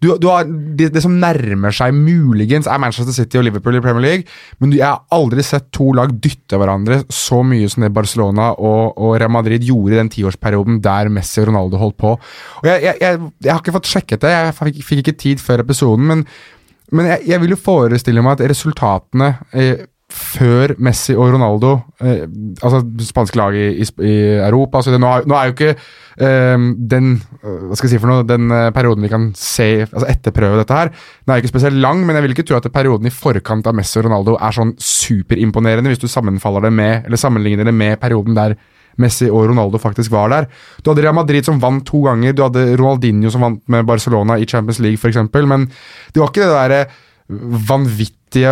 du, du har, det, det som nærmer seg muligens, er Manchester City og Liverpool i Premier League, men jeg har aldri sett to lag dytte hverandre så mye som det Barcelona og, og Real Madrid gjorde i den tiårsperioden der Messi og Ronaldo holdt på. Og jeg, jeg, jeg, jeg har ikke fått sjekket det, jeg fikk, fikk ikke tid før episoden, men men jeg, jeg vil jo forestille meg at resultatene eh, før Messi og Ronaldo eh, Altså spanske lag i, i, i Europa det, nå, nå er jo ikke eh, den eh, Hva skal jeg si for noe Den eh, perioden vi kan se Altså etterprøve dette her, den er jo ikke spesielt lang, men jeg vil ikke tro at perioden i forkant av Messi og Ronaldo er sånn superimponerende hvis du sammenfaller det med Eller sammenligner det med perioden der Messi og Ronaldo faktisk var der. Du hadde Real Madrid som vant to ganger, du hadde Ronaldinho som vant med Barcelona i Champions League f.eks., men det var ikke det derre vanvittige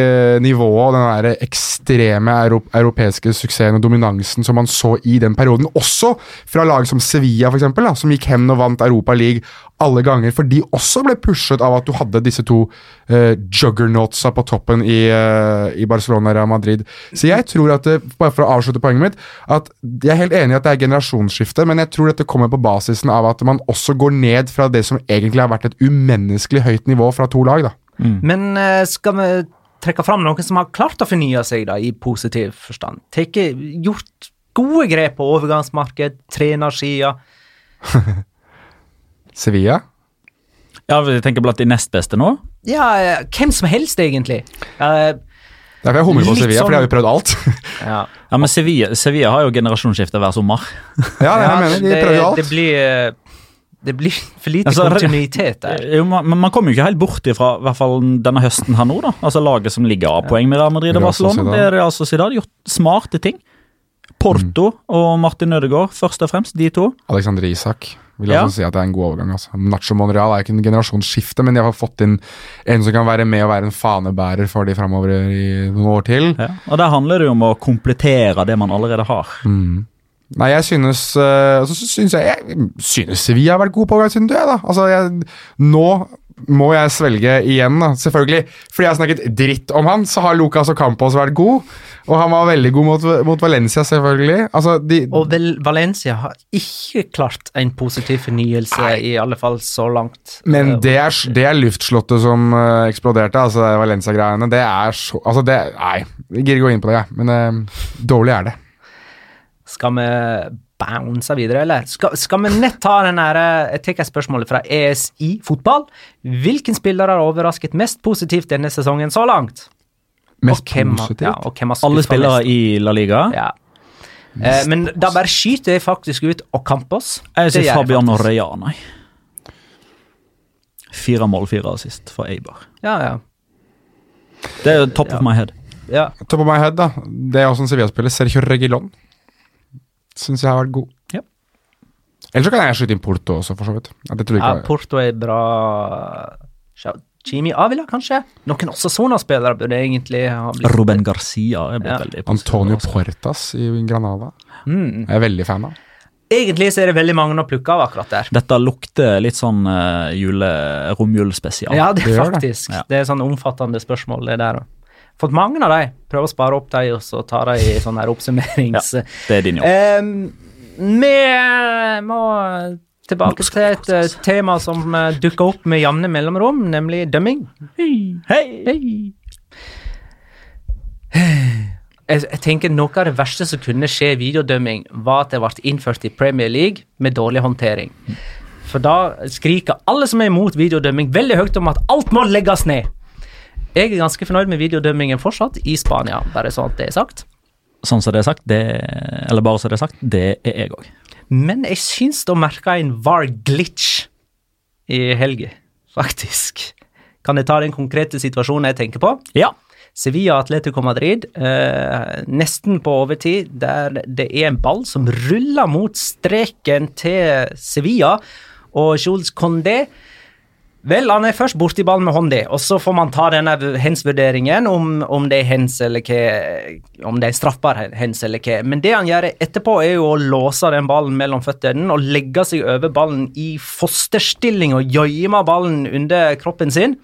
eh, nivået og den der ekstreme euro europeiske suksessen og dominansen som man så i den perioden. Også fra lag som Sevilla, for eksempel, da, som gikk hen og vant Europa League alle ganger. For de også ble pushet av at du hadde disse to eh, juggernautsa på toppen i, eh, i Barcelona og Madrid. Så jeg tror at, bare for å avslutte poenget mitt, at jeg er helt enig i at det er generasjonsskifte, men jeg tror dette kommer på basisen av at man også går ned fra det som egentlig har vært et umenneskelig høyt nivå fra to lag. da. Men eh, skal vi trekke fram noen som har klart å fornye seg da, i positiv forstand? Teke, gjort gode grep på overgangsmarked, trenersida. *laughs* Sevilla? Ja, jeg tenker blant de nest beste nå. Ja, hvem som helst, egentlig. Eh, Derfor jeg humrer på Litt Sevilla, for de har jo sånn- prøvd alt. *laughs* ja. Ja, men Sevilla, Sevilla har jo generasjonsskifte hver sommer. ja, det, jeg mener, de prøver jo alt. det blir eh, Det blir for lite Altså, kontinuitet der. Jo, man, man kommer jo ikke helt bort ifra i hvert fall denne høsten her nå, da. Altså Laget som ligger av poeng med Real Madrid og Barcelona. Det er Real Sociedad. De har gjort smarte ting. Porto og Martin Ødegaard, først og fremst, de to. Alexander Isak vil Ja. også si at det er en god overgang. Altså. Nacho Monreal er ikke en generasjonsskifte, men de har fått inn en som kan være med og være en fanebærer for de framover i noen år til. Ja. Og Der handler det jo om å komplettere det man allerede har. Nei, jeg synes uh, så synes jeg, jeg synes vi har vært gode på overgangsvinduet. da. Altså, jeg, nå må jeg svelge igjen, da. Selvfølgelig. Fordi jeg har snakket dritt om han, så har Lucas og Campos vært god. Og han var veldig god mot, mot Valencia, selvfølgelig. Altså, de, Og vel, Valencia har ikke klart en positiv fornyelse, i alle fall så langt. men Eh, det er, det er luftslottet som eh, eksploderte, altså Valencia-greiene. Det er så Altså, det Nei, jeg gidder ikke gå inn på det, jeg. Men uh, dårlig er det. Skal vi bounce videre, eller? Skal, skal vi nett ta den her Jeg tar et spørsmål fra ESI fotball. Hvilken spiller har overrasket mest positivt denne sesongen så langt? Mest og hvem, positivt. Ja, og hvem har Alle spillere mest? i La Liga. Ja. Eh, men da bare skyter jeg faktisk ut Ocampos. Jeg Det sier Fabian. Orrea, nei. Fire mål, fire assist for Eibar. Ja, ja. Det er top of my head. ja. Top of my head, da. Det er også en Sevilla-spiller. Sergio Regilon. Syns jeg har vært god. Ja. Eller så kan jeg skyte inn Porto også, for så vidt. Ja, det tror jeg ja. Porto er bra. Jimmy Avila, kanskje? Noen også Sona-spillere burde egentlig ha blitt Ruben Garcia er blitt Ja. veldig Antonio. Portas i Granada. Mm. Jeg er veldig fan av. Egentlig så er det veldig mange å plukke av akkurat der. Dette lukter litt sånn uh, jule, romjulsspesial. Ja, det det er det. faktisk. Ja. Det er sånn omfattende spørsmål, det der. Fått mange av de. Prøver å spare opp de, og så ta de i sånn her oppsummerings... Det er din jobb. Ehm, vi må tilbake til et eh, tema som uh, dukker opp med jevne mellomrom, nemlig dømming. Hei! Jeg, jeg tenker Noe av det verste som kunne skje i videodømming, var at det ble innført i Premier League med dårlig håndtering. For da skriker alle som er imot videodømming, veldig høyt om at alt må legges ned. Jeg er ganske fornøyd med videodømmingen fortsatt i Spania, bare sånn at det er sagt. Sånn som det er sagt, det Eller bare så det er sagt, det er jeg òg. Men jeg syns da merka en VAR-glitch i helga, faktisk. Kan jeg ta den konkrete situasjonen jeg tenker på? Ja. Sevilla Atletico Madrid, eh, nesten på overtid, der det er en ball som ruller mot streken til Sevilla, og Jules Condé Vel, han er først borti ballen med hånda, og så får man ta denne hens-vurderingen om, om det er hens eller hva Om det er straffbar hens eller hva. Men det han gjør etterpå, er jo å låse den ballen mellom føttene og legge seg over ballen i fosterstilling og gjemme ballen under kroppen sin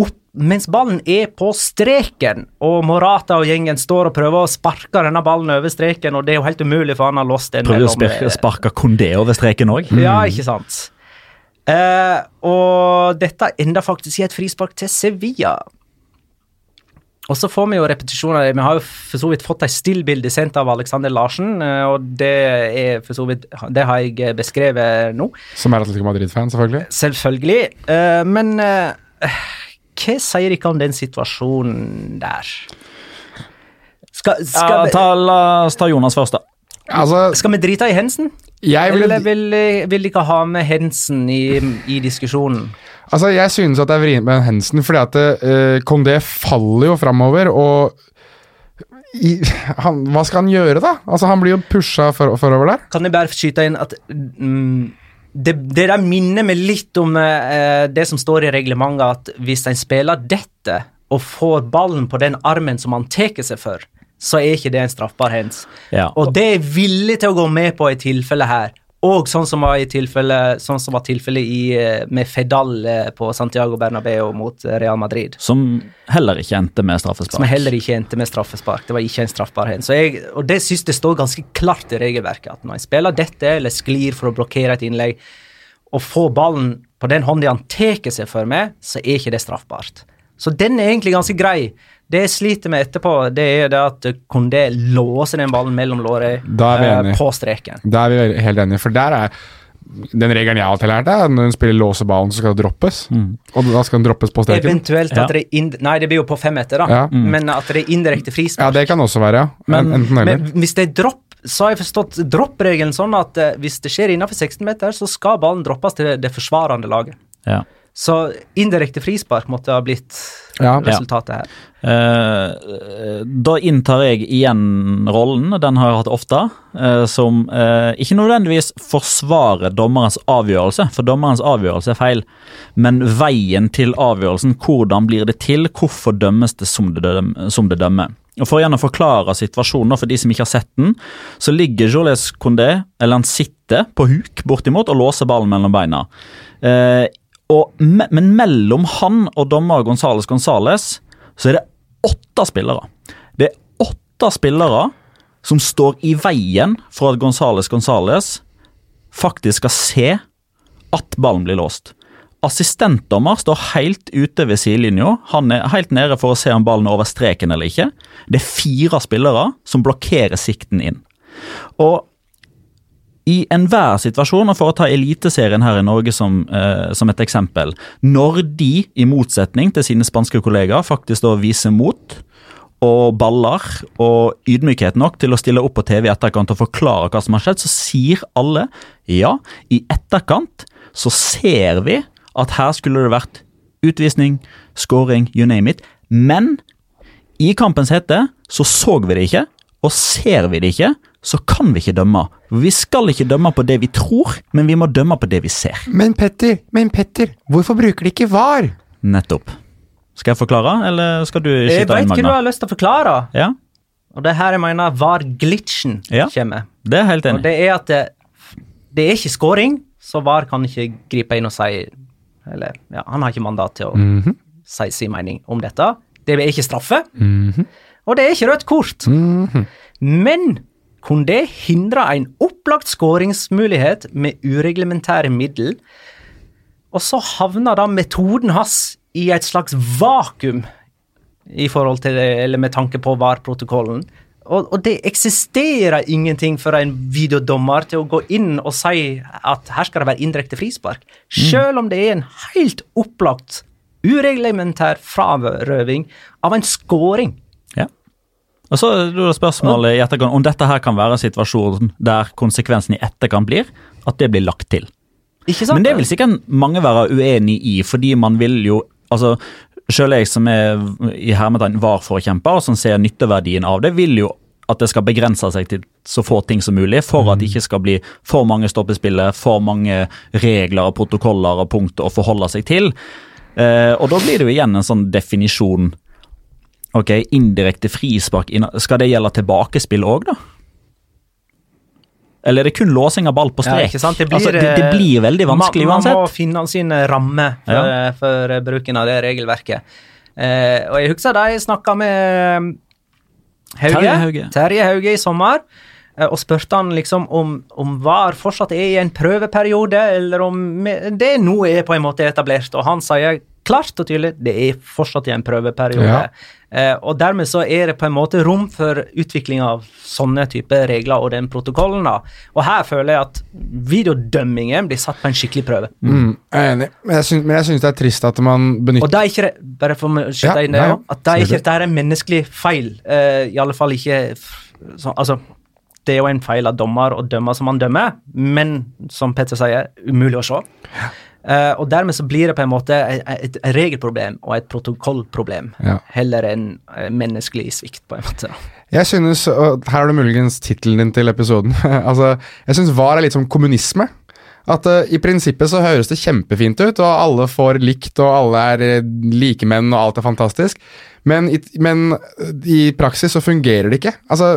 opp mens ballen er på streken, og Morata og gjengen står og prøver å sparke denne ballen over streken, og det er jo helt umulig, for han har låst den Prøver å sparke, sparke Kondé over streken òg. Ja, ikke sant. Eh, og dette enda faktisk i et frispark til Sevilla. Og så får vi jo repetisjoner. Vi har jo for så vidt fått et stillbilde sendt av Alexander Larsen, eh, og det er for så vidt Det har jeg beskrevet nå. Som er Atletico Madrid-fan, selvfølgelig. Selvfølgelig. Eh, men eh, hva sier dere om den situasjonen der? Skal, skal, Ja, ta, la oss ta Jonas først, da. Altså, skal vi drite i Hensen? Jeg vil, Eller vil, vil ikke ha med Hensen i, i diskusjonen? Altså, jeg synes at det er vrient med Hensen, fordi at uh, Condé faller jo framover, og i, han, Hva skal han gjøre, da? Altså, Han blir jo pusha for, forover der. Kan jeg bare skyte inn at mm, det, det der minner meg litt om uh, det som står i reglementet, at hvis en spiller dette og får ballen på den armen som han tar seg for, så er ikke det en straffbar hands. Ja. Og det er jeg villig til å gå med på i tilfellet her. Og sånn som var i tilfelle, sånn som var tilfellet i, eh, med Fedal eh, på Santiago Bernabeu mot eh, Real Madrid. Som heller ikke endte med straffespark. Som heller ikke endte med straffespark. Det var ikke en straffbar hens. Og det synes det står ganske klart i regelverket at når en spiller dette eller sklir for å blokkere et innlegg, og får ballen på den hånda han tar seg for med, så er ikke det straffbart. Så den er egentlig ganske grei. Det jeg sliter med etterpå, det er det at Kondé låser den ballen mellom lårene eh, på streken. Da er vi helt enige, for der er den regelen jeg alltid har lært, er at når en spiller låser ballen, så skal det droppes. Og da skal den droppes på streken. Eventuelt Ja. at det er ind Nei, det blir jo på femmeter, da. Ja. Mm. Men at det er indirekte frispark. Ja, det kan også være, ja. Men- Enten eller. Men hvis det er dropp, så har jeg forstått droppregelen sånn at uh, hvis det skjer innenfor 16 meter, så skal ballen droppes til det forsvarende laget. Ja. Så indirekte frispark måtte ha blitt Ja. resultatet her. Uh, da inntar jeg igjen rollen, den har jeg hatt ofte, uh, som uh, ikke nødvendigvis forsvarer dommerens avgjørelse, for dommerens avgjørelse er feil, men veien til avgjørelsen, hvordan blir det til, hvorfor dømmes det som det, døm, som det dømmer. Og For å forklare situasjonen for de som ikke har sett den, så ligger Joles Condé, eller han sitter på huk bortimot og låser ballen mellom beina. Eh, Og, men mellom han og dommer Gonzales Gonzales så er det åtte spillere. Det er åtte spillere som står i veien for at Gonzales Gonzales faktisk skal se at ballen blir låst. Assistentdommer står helt ute ved sidelinja. Han er helt nede for å se om ballen er over streken eller ikke. Det er fire spillere som blokkerer sikten inn. Og i enhver situasjon, og for å ta Eliteserien her i Norge som, eh, som et eksempel Når de, i motsetning til sine spanske kollegaer, faktisk da viser mot og baller og ydmykhet nok til å stille opp på TV i etterkant og forklare hva som har skjedd, så sier alle ja, i etterkant så ser vi at her skulle det vært utvisning, scoring, you name it. Men i kampens hete så så vi det ikke, og ser vi det ikke, så kan vi ikke dømme. Vi skal ikke dømme på det vi tror, men vi må dømme på det vi ser. Men Petter, men Petter, hvorfor bruker de ikke VAR? Nettopp. Skal jeg forklare, eller skal du Jeg skyte vet inn, hva du har lyst til å forklare. Ja, Og det her jeg mener var glitchen Ja. kommer. det er helt enig. Og det er at det, det er ikke scoring, så VAR kan ikke gripe inn og si Eller ja, han har ikke mandat til å si sin mening om dette. Det er ikke straffe, og det er ikke rødt kort. Men kunne det hindre en opplagt skåringsmulighet med ureglementære middel, og så havner da metoden hans i et slags vakuum i forhold til det, eller med tanke på VAR-protokollen. Og, og det eksisterer ingenting for en videodommer til å gå inn og si at her skal det være indirekte frispark, selv om det er en helt opplagt ureglementær frarøving av en scoring. Og så er det spørsmålet i etterkant om dette her kan være en situasjon der konsekvensen i etterkant blir at det blir lagt til. Men det vil sikkert mange være uenig i, fordi man vil jo altså Selv jeg som er i hermetegn VAR-forkjemper, og som ser nytteverdien av det, vil jo at det skal begrense seg til så få ting som mulig, for at det ikke skal bli for mange stoppespillere for mange regler og protokoller og punkter å forholde seg til. Eh, og da blir det jo igjen en sånn definisjon Ok, indirekte frispark, skal det gjelde tilbakespill òg, da? Eller er det kun låsing av ball på Ja, strek? sant? Det blir, altså, det, det blir veldig vanskelig man, uansett. Man må finne sin ramme for, for bruken av det regelverket. Eh, og jeg husker jeg snakka med Hauge, Terje Hauge. Terje Hauge i sommer, eh, og spurte han liksom om, om VAR fortsatt er i en prøveperiode, eller om det nå er på en måte etablert. Og han sier klart og tydelig det er fortsatt i en prøveperiode. Ja. Eh, og dermed så er det på en måte rom for utvikling av sånne type regler og den protokollen. da. Og her føler jeg at videodømmingen blir satt på en skikkelig prøve. Mm, jeg er enig, men jeg syns, men jeg syns det er trist at man benytter Og det er ikke bare for å skyte Ja, inn det, ja, ja. at det er ikke det er en menneskelig feil. eh, I alle fall ikke så, Altså, det er jo en feil av dommer å dømme som han dømmer, men som Petter sier, umulig å se. Eh, og dermed så blir det på en måte et, et, regelproblem og et protokollproblem, Ja. heller enn eh, menneskelig svikt, på en måte. Jeg synes, og Her har du muligens tittelen din til episoden. *laughs* altså, jeg syns VAR er litt som kommunisme. At uh, I prinsippet så høres det kjempefint ut, og alle får likt, og alle er uh, likemenn, og alt er fantastisk. Men i, men i praksis så fungerer det ikke. Altså,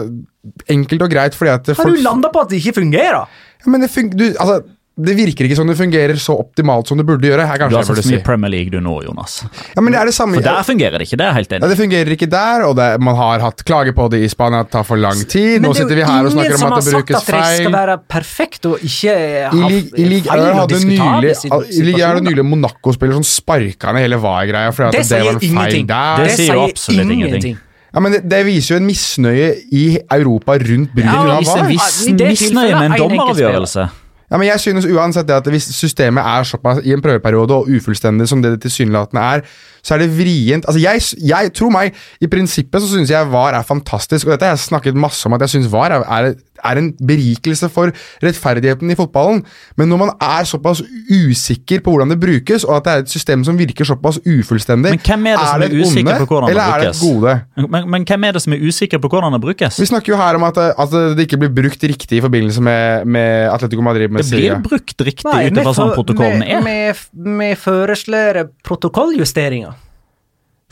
Enkelt og greit fordi at Har folk- du landa på at det ikke fungerer? Ja, men det, fungerer... du, altså, det virker ikke som det fungerer så optimalt som det burde gjøre. Her Du har sett så mye si. Premier League du nå, Jonas. Ja, men det er det samme For der fungerer det ikke, det er helt ja. Det fungerer ikke der, og det, man har hatt klage på det i Spania. Det tar for lang tid. Nå det er jo sitter vi her og snakker om at det brukes ingen som har sagt at det skal være perfekt og ikke ha Lig- i Ligue feil 1 diskutere hadde nylig, i Ligue 1 det nylig Monaco-spiller som sparka ned hele VAR-greia fordi at Det det, var en feil ingenting. der. Det sier jo absolutt ingenting. Ja, men det, det viser jo en misnøye i Europa rundt bruken Ja, av VAR. det misnøye med er en dommeravgjørelse. Ja, men jeg synes uansett det at Hvis systemet er såpass i en prøveperiode og ufullstendig som det det tilsynelatende er, så er det vrient. Altså, jeg, jeg tror meg, I prinsippet så syns jeg VAR er fantastisk, og dette har jeg snakket masse om at jeg syns VAR er, er, er en berikelse for rettferdigheten i fotballen. Men når man er såpass usikker på hvordan det brukes, og at det er et system som virker såpass ufullstendig, Men hvem er det som er et usikker onde, på hvordan det eller er det gode? Men, men hvem er det som er usikker på hvordan det brukes? Vi snakker jo her om at, at det ikke blir brukt riktig i forbindelse med, med Atletico Madrid. Med Det blir Syria. brukt riktig ut ifra sånn protokollen er. Vi foreslår protokolljusteringer.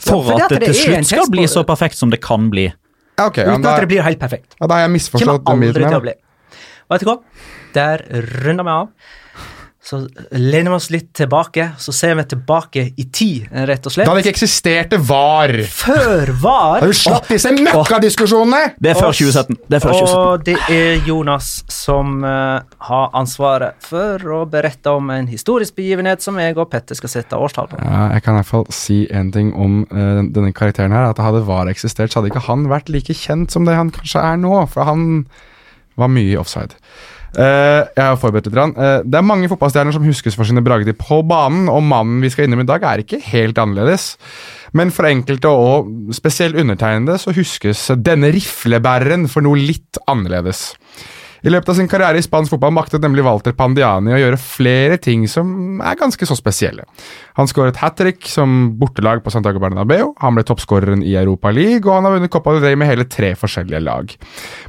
For ja, at at det det til er slutt skal bli så perfekt som det kan bli. Ja, ok, ja, Uten da, at det blir helt perfekt. ja, da har jeg Kommer misforstått den aldri til å bli. Vet du hva? Der runder vi av. så lener vi oss litt tilbake, så ser vi tilbake i tid, rett og slett. Da det ikke eksisterte VAR! Før var Har du slapp disse møkkadiskusjonene! Det er før 2017. Det er før 2017. Og det er Jonas som uh, har ansvaret for å berette om en historisk begivenhet som jeg og Petter skal sette årstall på. Ja, jeg kan i hvert fall si en ting om uh, denne karakteren her. At hadde VAR eksistert, så hadde ikke han vært like kjent som det han kanskje er nå. For han var mye offside. Eh, jeg har forberedt litt. Eh, det er mange fotballstjerner som huskes for sine bragder på banen, og mannen vi skal innom i dag, er ikke helt annerledes. Men for enkelte, og spesielt undertegnede, så huskes denne riflebæreren for noe litt annerledes. I løpet av sin karriere i spansk fotball maktet nemlig Walter Pandiani å gjøre flere ting som er ganske så spesielle. Han skåret hat trick som bortelag på Santiago Bernabeu, han ble toppskåreren i Europa League, og han har vunnet Copa del Rey med hele tre forskjellige lag.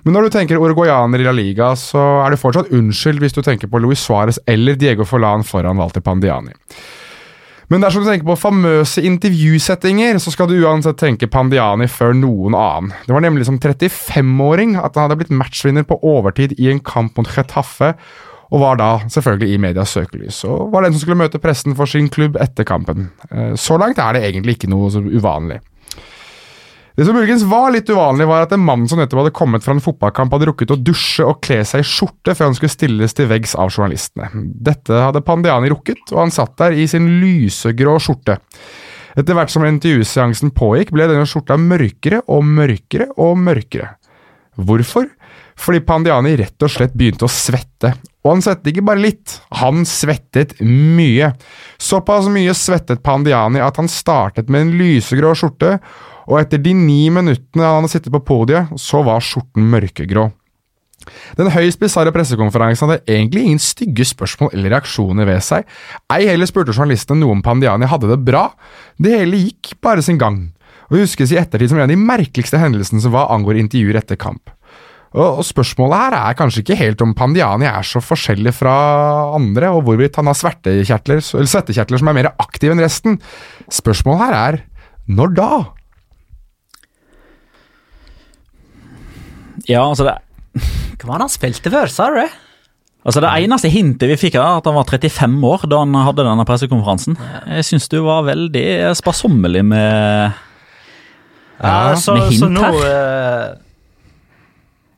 Men når du tenker uruguayaner i La Liga, så er det fortsatt unnskyld hvis du tenker på Luis Suárez eller Diego Forlan foran Walter Pandiani. Men dersom du tenker på famøse intervjusettinger, så skal du uansett tenke Pandiani før noen annen. Det var nemlig som 35-åring at han hadde blitt matchvinner på overtid i en kamp mot Chetaffe, og var da selvfølgelig i medias søkelys. Og var den som skulle møte pressen for sin klubb etter kampen. Eh, Så langt er det egentlig ikke noe så uvanlig. Det som muligens var litt uvanlig, var at en mann som nettopp hadde kommet fra en fotballkamp, hadde rukket å dusje og kle seg i skjorte før han skulle stilles til veggs av journalistene. Dette hadde Pandiani rukket, og han satt der i sin lysegrå skjorte. Etter hvert som intervjuseansen pågikk, ble denne skjorta mørkere og mørkere og mørkere. Hvorfor? Fordi Pandiani rett og slett begynte å svette. Og han svettet ikke bare litt, han svettet mye. Såpass mye svettet Pandiani at han startet med en lysegrå skjorte, og etter de ni minuttene han hadde sittet på podiet, så var skjorten mørkegrå. Den høyst bisarre pressekonferansen hadde egentlig ingen stygge spørsmål eller reaksjoner ved seg. Ei heller spurte journalistene noe om Pandiani hadde det bra. Det hele gikk bare sin gang, og huskes i ettertid som en av de merkeligste hendelsene som hva angår intervjuer etter kamp. Og spørsmålet her er kanskje ikke helt om Pandiani er så forskjellig fra andre, og hvorvidt han har svettekjertler, svettekjertler som er mer aktive enn resten. Spørsmålet her er når da? Ja, altså det, *laughs* Hva var det han spilte før, sa du det? altså det eneste hintet vi fikk, er at han var 35 år da han hadde denne pressekonferansen. Jeg syns du var veldig sparsommelig med Ja, så, med hint så nå her. eh,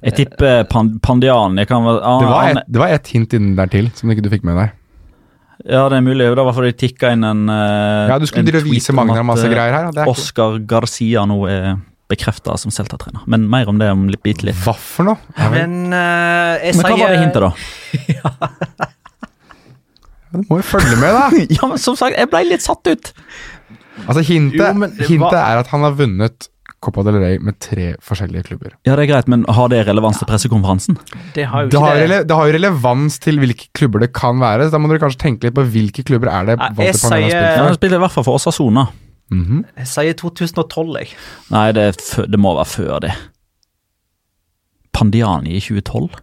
Jeg tipper Pandian Pandiani kan være han, Det var ett et, det var et hint innen der til som ikke du fikk med deg. Ja, det er mulig. Det var fordi det tikka inn en eh, Ja, du skulle en drive tweet vise at, masse eh, greier her. Det er Oscar Garcia nå er bekrefta som Celta-trener. Men mer om det om litt bitte litt. hva for noe? Men uh, jeg Men hva var det hintet, da? *laughs* du må jo følge med, da! *laughs* Ja, men som sagt, jeg ble litt satt ut. Altså Hintet, Jo, men hintet var- er at han har vunnet Copa del Rey med tre forskjellige klubber. Ja, det er greit, men har det relevans til pressekonferansen? Det har jo Det har, det. det har jo relevans til hvilke klubber det kan være. Så da må dere kanskje tenke litt på hvilke klubber er det Walter jeg Pandiani har spilt for. Han spiller i hvert fall for Osasona. Mhm. Jeg sier 2012, jeg. Nei, det, det må være før det. Pandiani i 2012?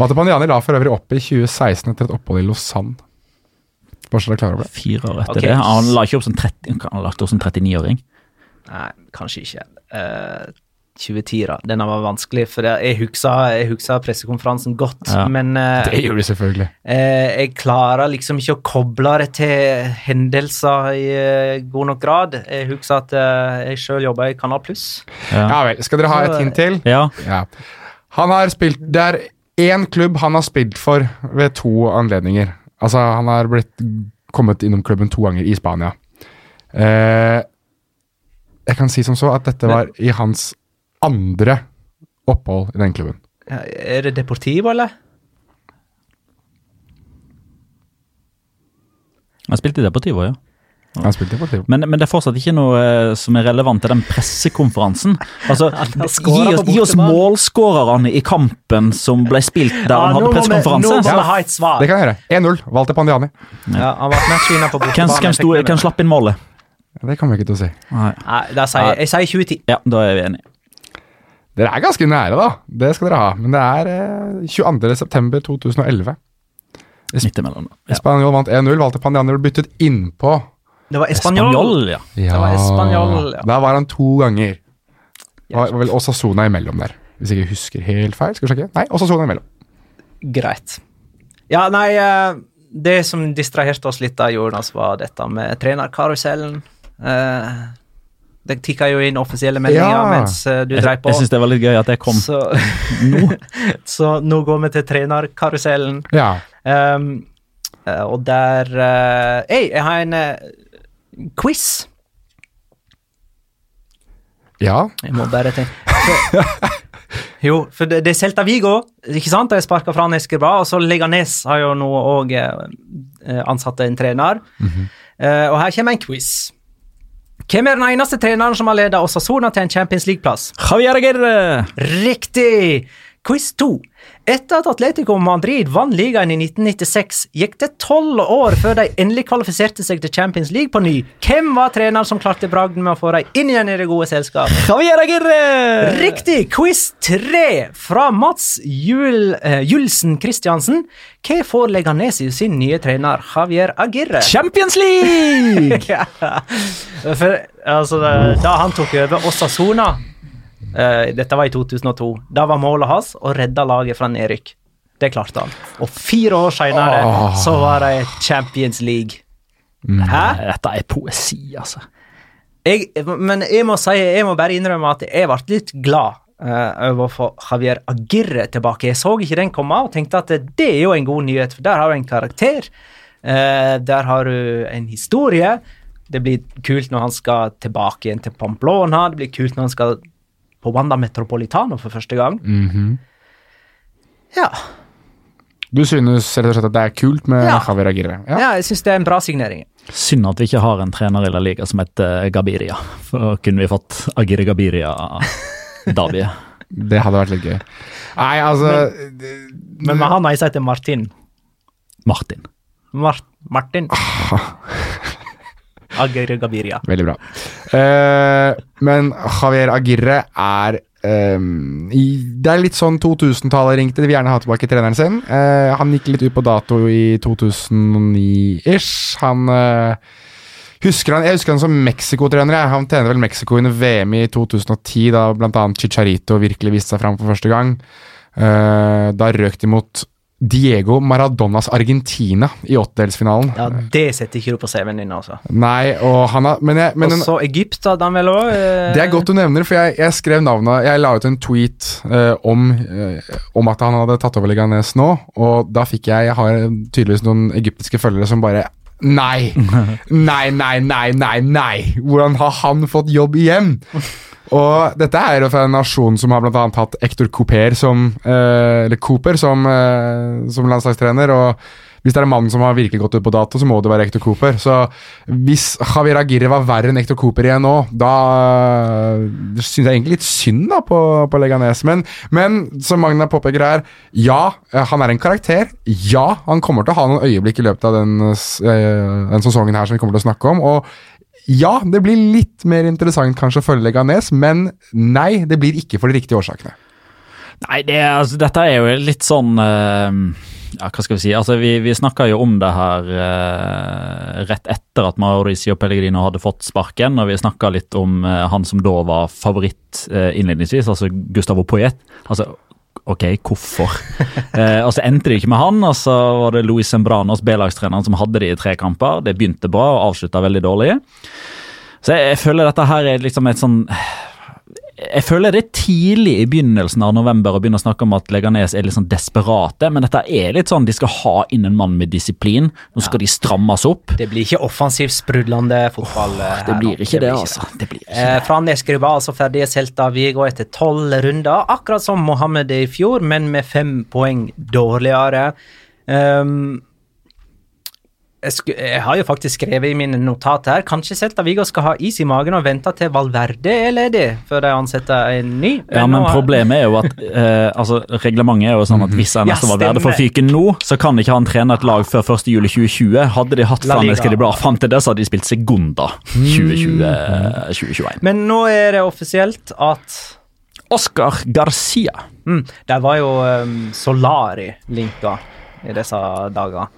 Mate Pandiani la for øvrig opp i 2016 etter et opphold i Lausanne. Bare så dere er klar over det. Fire år etter okay. det. Han la ikke opp som 30 Han har lagt opp som 39-åring. Nei, kanskje ikke. Eh, 2010, da. Denne var vanskelig, for jeg- husker, husker pressekonferansen godt. Ja. Men uh, Det gjør du selvfølgelig. Uh, jeg klarer liksom ikke å koble det til hendelser i uh, god nok grad. Jeg husker at jeg sjøl jobba i Kanal Pluss. Ja vel. Skal dere ha et hint til? Ja. Ja. Han har spilt Det er én klubb han har spilt for ved to anledninger. Altså, han har blitt kommet innom klubben to ganger i Spania. Eh, jeg kan si som så at dette var i hans andre opphold i den klubben. Er det Deportivo, eller? Han spilte i Deportivo, ja. Han spilte i Portivo. Men, men det er fortsatt ikke noe eh, som er relevant til den pressekonferansen. Altså, gi, oss, gi oss målskårerne i kampen som ble spilt der Ja, han hadde pressekonferanse. Nå må vi ha et svar. Det kan jeg gjøre. 1-0. Valgte Pandiani. Ja, han var matchvinner på Hvem, bortebane. hvem, hvem slapp inn målet? Det kommer jeg ikke til å si. Nei. Nei, da sier jeg sier 2010. Ja, da er vi enige. Dere er ganske nære, da. Det skal dere ha. Men det er eh, 22. september 2011. Midt imellom. Ja. Spanjol vant 1-0. Walter Pandiani ble byttet innpå. Det var. Spanjol, ja. Ja, var Espanol, ja. Der var han to ganger. Det var vel Osasona imellom der, hvis jeg ikke husker helt feil. Skal vi sjekke? Nei, Osasona imellom. Greit. Ja, nei eh, Det som distraherte oss litt, da, Jonas, var dette med trenerkarusellen. Eh, det tikka jo inn offisielle meldinger Ja. mens eh, du Jeg, dreiv på. jeg syns det var litt gøy at jeg kom Så, *laughs* nå. *laughs* så nå går vi til trenerkarusellen. Ja. Um, og der uh, Hei, jeg har en uh, quiz. ja. Jeg må bare tenke *laughs* Jo, for det, det er Celta Vigo, ikke sant? De sparka fra Neskerba, og så Leganes har jo nå òg ansatt en trener. Eh, og her kommer en quiz. Hvem er den eneste treneren som har ledet Osasona til en Champions League-plass? Javier Aguirre! Riktig! Quiz 2. Etter at Atletico Madrid vant ligaen i 1996, gikk det tolv år før de endelig kvalifiserte seg til Champions League på ny. Hvem var treneren som klarte bragden med å få dem inn igjen i det gode selskap? Javier Aguirre! Riktig! Quiz 3 fra Mats Jul, eh, Julsen Christiansen. Hva får Leganes i sin nye trener Javier Aguirre? Champions League! *laughs* Ja. For, altså, da han tok over Osasona Dette var i 2002. Da var målet hans å redde laget fra nedrykk. Det klarte han. Og fire år senere så var det Champions League. Hæ? Dette er poesi, altså. Jeg, men jeg må si, jeg må bare innrømme at jeg ble litt glad uh, over å få Javier Aguirre tilbake. Jeg så ikke den komme og tenkte at det er jo en god nyhet, for der har du en karakter. Uh, der har du en historie. Det blir kult når han skal tilbake igjen til Pamplona. Det blir kult når han skal på Wanda Metropolitano for første gang. Ja. Du synes rett og slett at det er kult med Ja. Javier Aguirre? Ja. ja, jeg synes det er en bra signering. Synd at vi ikke har en trener i La Liga som heter Gabiria. For da kunne vi fått Aguirre Gabiria-derbyet. *laughs* Det hadde vært litt gøy. Nei, altså Men med han har jeg sagt til Martin. Martin. Mar Martin. *laughs* Aguirre Gaviria. Veldig bra. Uh, men Javier Aguirre er Um, i, Det er litt sånn 2000-tallet ringte. De vil gjerne ha tilbake treneren sin. Uh, han gikk litt ut på dato i 2009-ish. Han uh, husker han, Jeg husker han som Mexico-trener. Han tjener vel Mexico under VM i 2010, da bl.a. Chicharito virkelig viste seg fram for første gang. Uh, da røk de mot Diego Maradonas Argentina i åttedelsfinalen. Ja, det setter ikke du på CV-en din, altså. Nei, og han har Men, jeg, men Og en- så Egypt hadde han vel òg. det er godt du nevner, for jeg, jeg skrev navnet Jeg la ut en tweet eh, om, eh, om at han hadde tatt over Leganes nå, og da fikk jeg Jeg har tydeligvis noen egyptiske følgere som bare Nei! *laughs* Nei, nei, nei, nei, nei! Hvordan har han fått jobb igjen? Og dette er jo fra en nasjon som har blant annet hatt Ector Cooper som eh, Cooper som, eh, som landslagstrener. Og hvis det er en mann som har virkelig gått ut på dato, så må det være Hector Cooper. Så hvis Javier Aguirre var verre enn Hector Cooper igjen nå, da uh, syns jeg egentlig litt synd da på, på Leganes. Men, men som Magna påpeker her, ja, eh, han er en karakter. Ja, han kommer til å ha noen øyeblikk i løpet av den, eh, den sesongen her som vi kommer til å snakke om. og ja, det blir litt mer interessant kanskje å følge Leganes, men nei, det blir ikke for de riktige årsakene. Nei, det, altså, dette er jo litt sånn uh, Ja, hva skal vi si? Altså, vi, vi snakka jo om det her uh, rett etter at Mauricio Pellegrino hadde fått sparken, og vi snakka litt om uh, han som da var favoritt innledningsvis, altså Gustavo Poyet. Altså, ok, hvorfor? eh, og så endte det ikke med han, og så var det Luis Sembranos, B-lagstreneren, som hadde det i tre kamper. Det begynte bra og avslutta veldig dårlig. Så jeg, jeg føler dette her er liksom et sånn jeg føler det er tidlig i begynnelsen av november å begynne å snakke om at Leganes er litt sånn desperate, men dette er litt sånn de skal ha inn en mann med disiplin. Nå skal de strammes opp. Det blir ikke offensivt sprudlende fotball. Oh, Det blir ikke det, blir altså. Det blir ikke Eh, det. fra Neskerud var altså ferdige Celta Vigo etter tolv runder, akkurat som Mohammed i fjor, men med fem poeng dårligere. Um, jeg, sku, jeg har jo faktisk skrevet i mine notater her Kanskje Celta Vigo skal ha is i magen og vente til Valverde er ledig før de ansetter en ny. Ja, men nå- problemet er jo at eh, altså, reglementet er jo sånn at hvis Ja, Ernesto Valverde får fyken nå, så kan ikke han trene et lag før 1. juli 2020. Hadde de hatt. Franeske de Blad fram til det, så hadde de spilt Segunda 2020-2021. Men nå er det offisielt at Oscar Garcia. Mm, der var jo um, Solari linka i disse dager.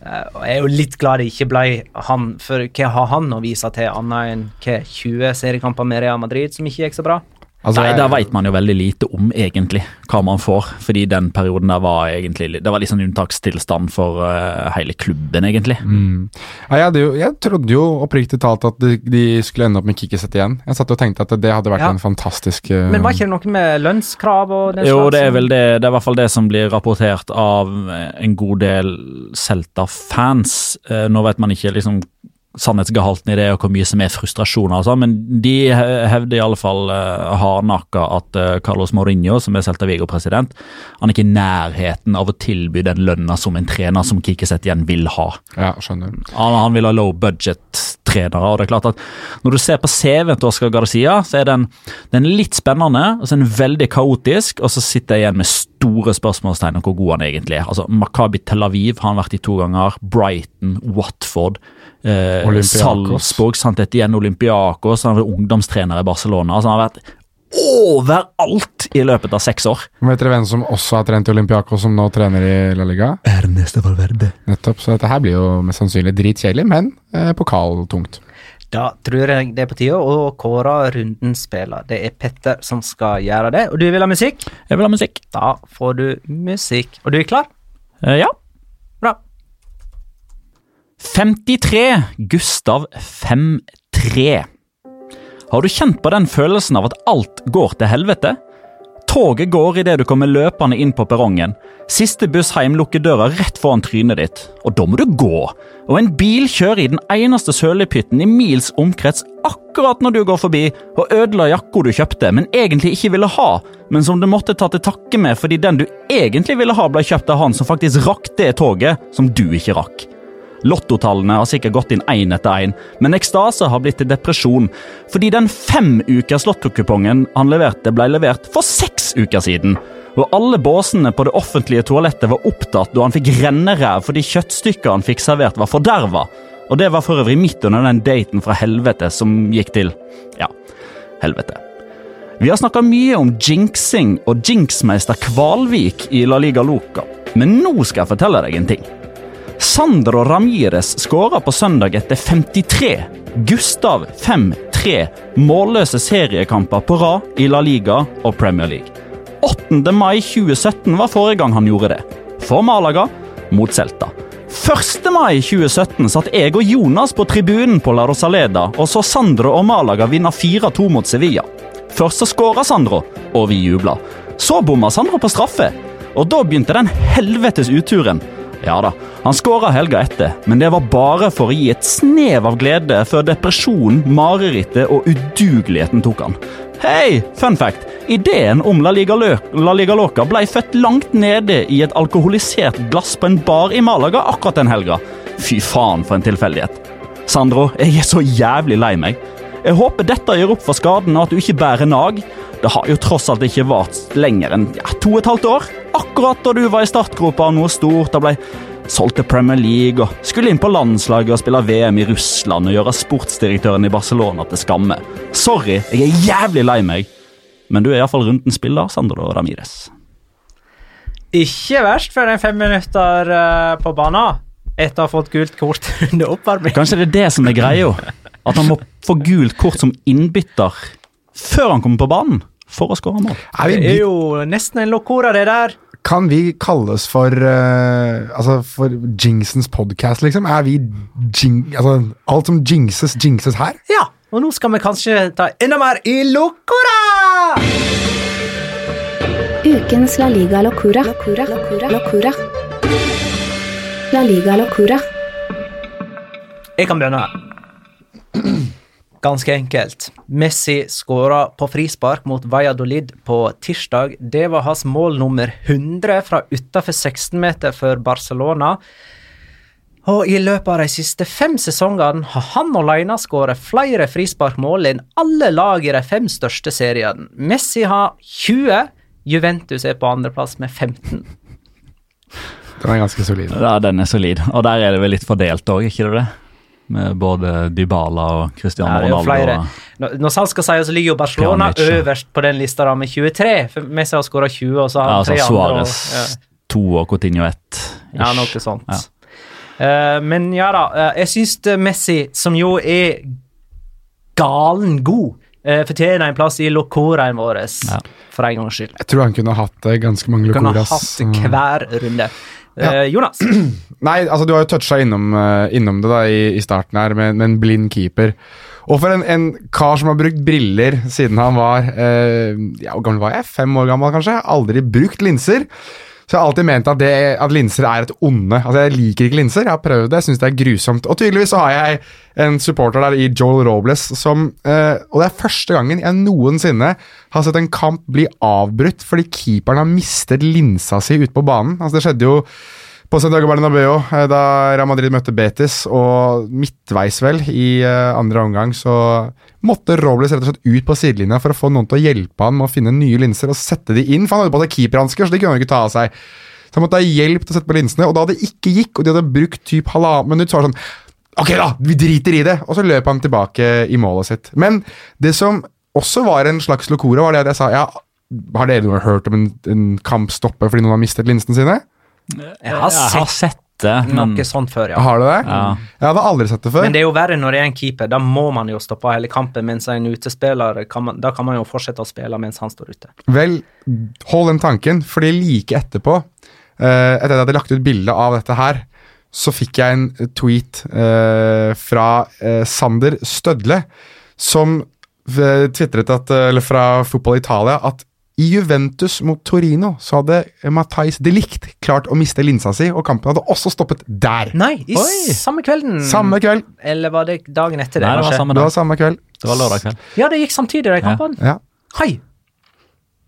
Eh, og jeg er jo litt glad det ikke ble han, for hva har han å vise til, annet enn hva, 20 seriekamper med Real Madrid som ikke gikk så bra? Altså, Nei, Der veit man jo veldig lite om egentlig hva man får. Fordi den perioden der var egentlig Det var liksom unntakstilstand for uh, hele klubben, egentlig. Mm. Ja, jeg, hadde jo, jeg trodde jo oppriktig talt at de, de skulle ende opp med Kikkiset igjen. Jeg satt og tenkte at det hadde vært Ja. en fantastisk uh, Men var ikke det noe med lønnskrav og den Jo, slags? det er vel det. Det er i hvert fall det som blir rapportert av eh, en god del Celta-fans. Uh, Nå vet man ikke liksom sannhetsgehalten i det og hvor mye som er frustrasjoner og sånn, men de he- hevder i alle fall uh, hardnakka at uh, Carlos Mourinho, som er Celta Vigo-president, han er ikke i nærheten av å tilby den lønna som en trener som Kikiset igjen vil ha. Ja, skjønner. Han, han vil ha low budget-trenere. og det er klart at Når du ser på CV-en til Oscar Garcia, så er den, den litt spennende og så er den veldig kaotisk. Og så sitter jeg igjen med store spørsmålstegn om hvor god han egentlig er. Altså, Makabi Tel Aviv har han vært i to ganger. Brighton, Watford, eh, Salzburg. Sant, etter igjen Olympiakos. Han er ungdomstrener i Barcelona. altså Han har vært overalt i løpet av seks år. Vet dere hvem som også har trent i Olympiakos, som nå trener i La Liga? Ernesto Valverde. Nettopp, så dette her blir jo mest sannsynlig dritkjedelig, men eh, pokaltungt. Da tror jeg det er på tide å kåre rundens spiller. Det er Petter som skal gjøre det. Og du vil ha musikk? Jeg vil ha musikk. Da får du musikk. Og du er klar? Eh, ja. Bra. 53. Gustav 5-3. Har du kjent på den følelsen av at alt går til helvete? Toget går idet du kommer løpende inn på perrongen. Siste buss hjem lukker døra rett foran trynet ditt, og da må du gå. Og en bil kjører i den eneste sølepytten i mils omkrets akkurat når du går forbi, og ødela jakka du kjøpte, men egentlig ikke ville ha, men som du måtte ta til takke med fordi den du egentlig ville ha, ble kjøpt av han som faktisk rakk det toget som du ikke rakk. Lottotallene har sikkert gått inn én etter én, men ekstase har blitt til depresjon. Fordi den fem ukers lottokupongen han leverte, ble levert for seks uker siden. Og alle båsene på det offentlige toalettet var opptatt da han fikk renneræv fordi kjøttstykket han fikk servert, var forderva. Og det var for øvrig midt under den daten fra helvete som gikk til ja, helvete. Vi har snakka mye om jinxing og jinxmeister Kvalvik i La Liga Loca, men nå skal jeg fortelle deg en ting. Sandro Ramires skåra på søndag etter 53. Gustav 5-3 målløse seriekamper på rad i La Liga og Premier League. 8. mai 2017 var forrige gang han gjorde det. For Malaga mot Celta. 1. mai 2017 satt jeg og Jonas på tribunen på La Rosaleda og så Sandro og Malaga vinne 4-2 mot Sevilla. Først så skåra Sandro, og vi jubla. Så bomma Sandro på straffe, og da begynte den helvetes uturen. Ja da, han skåra helga etter, men det var bare for å gi et snev av glede før depresjonen, marerittet og udugeligheten tok han. Hei, fun fact! Ideen om La Liga, Lø La Liga Loca ble født langt nede i et alkoholisert glass på en bar i Malaga akkurat den helga. Fy faen for en tilfeldighet. Sandro, jeg er så jævlig lei meg. Jeg håper dette gjør opp for skaden og at du ikke bærer nag. Det har jo tross alt ikke vart lenger enn ja, to og et halvt år. Akkurat da du var i startgropa av noe stort og ble solgt til Premier League og skulle inn på landslaget og spille VM i Russland og gjøre sportsdirektøren i Barcelona til skamme. Sorry, jeg er jævlig lei meg. Men du er iallfall rundens spiller, Sandro Ramires. Ikke verst for en fem minutter eh, på banen etter å ha fått gult kort *laughs* under oppvarming. Kanskje det er det som er greia? At han må få gult kort som innbytter før han kommer på banen for å skåre mål. Er vi Det er jo nesten en locora, det der. kan vi kalles for uh, Altså, for Jinxens podcast, liksom? Er vi jing... Altså, alt som jinxes, jinxes her? Ja, og nå skal vi kanskje ta enda mer i locora! Ukens La Liga Locura. Locura. Locura. Locura. La Liga Locura. Jeg kan begynne her. Ganske enkelt. Messi skåra på frispark mot Valladolid på tirsdag. Det var hans mål nummer 100 fra utafor 16-meter for Barcelona. Og i løpet av de siste fem sesongene har han alene skåret flere frisparkmål enn alle lag i de fem største seriene. Messi har 20, Juventus er på andreplass med 15. Den er ganske solid. Ja, den er solid. Og der er det vel litt fordelt òg, ikke det? Med både Dybala og Cristiano Ja, Ronaldo. Når, når sant skal sies, så ligger jo Barcelona Pjanic, ja. øverst på den lista da, med 23. For Messi har skåra 20, og så har Ja, han altså andre. og- Suárez ja. to og Coutinho ett. Ja, noe sånt. Ja. Uh, men ja da, uh, jeg syns Messi, som jo er galen god eh, fortjener en plass i locoraen vår, Ja. for en gangs skyld. Jeg tror han kunne hatt eh, ganske mange locoras. Kunne hatt hver runde. Ja. Eh, Jonas, *clears throat* Nei, altså du har jo toucha innom, eh, innom det da i, i starten her, med, med en blind keeper. Og for en, en kar som har brukt briller siden han var eh, ja, Hvor gammel var jeg? Fem år gammel, kanskje? Aldri brukt linser. Så jeg har alltid ment at, det, at linser er et onde. Altså Jeg liker ikke linser, jeg har prøvd det, jeg syns det er grusomt. Og tydeligvis så har jeg en supporter der i Joel Robles som eh, Og det er første gangen jeg noensinne har sett en kamp bli avbrutt fordi keeperen har mistet linsa si ute på banen. Altså Det skjedde jo på Santiago Bernabeu, eh, da Real Madrid møtte Betis, og midtveis vel i eh, andre omgang, så måtte Robles rett og slett ut på sidelinja for å få noen til å hjelpe han med å finne nye linser og sette de inn, for han hadde på seg keeperhansker, så de kunne han ikke ta av seg. Så han måtte ha hjelp til å sette på linsene, og da det ikke gikk, og de hadde brukt typ halvannet minutt, så var det sånn Ok, da, vi driter i det! Og så løp han tilbake i målet sitt. Men det som også var en slags locora, var det at jeg sa ja, har dere hørt om en, en kamp stoppe fordi noen har mistet linsene sine? Jeg har sett sett det, men noe sånt før, ja. Har du det? Ja. Jeg hadde aldri sett det før. Men det er jo verre når det er en keeper. Da må man jo stoppe hele kampen, mens en utespiller kan man, Da kan man jo fortsette å spille mens han står ute. Vel, hold den tanken, fordi like etterpå, eh, etter at jeg hadde lagt ut bilde av dette her, så fikk jeg en tweet eh, fra eh, Sander Stødle, som tvitret at, eller fra Fotball Italia, at i Juventus mot Torino så hadde Matais de Licht klart å miste linsa si, og kampen hadde også stoppet der. Nei, i Oi. samme kvelden. Samme kveld. Eller var det dagen etter det? Nei, det var samme Det var samme kveld. Det var lørdag kveld. Ja, det gikk samtidig, de kampene. Ja. Hei!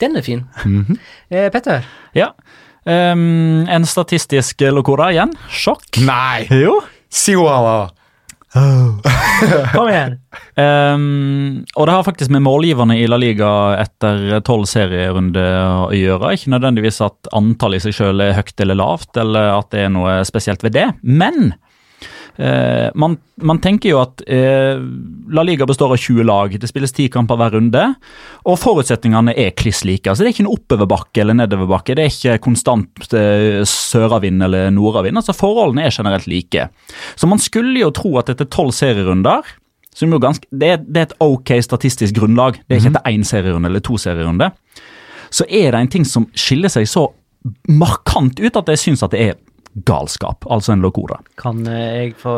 Den er fin. Mhm. eh, Petter? Ja. Um, en statistisk locora igjen. Sjokk. Nei! Jo. Siwala! *laughs* Kom igjen. Um, og det har faktisk med målgiverne i La Liga etter tolv serierunder å gjøre. Ikke nødvendigvis at antallet i seg selv er høyt eller lavt, eller at det er noe spesielt ved det. Men eh, man, man tenker jo at eh, La Liga består av 20 lag. Det spilles 10 kamper hver runde. Og forutsetningene er kliss like. Altså, det er ikke en oppoverbakke eller nedoverbakke. Det er ikke konstant eh, søravind eller nordavind. Altså, forholdene er generelt like. Så man skulle jo tro at etter tolv serierunder som jo ganske, det, er, det er et ok statistisk grunnlag. Det er ikke etter én serierunde eller to serierunde. Så er det en ting som skiller seg så markant ut at jeg syns at det er galskap. Altså en locora. Kan eh, jeg få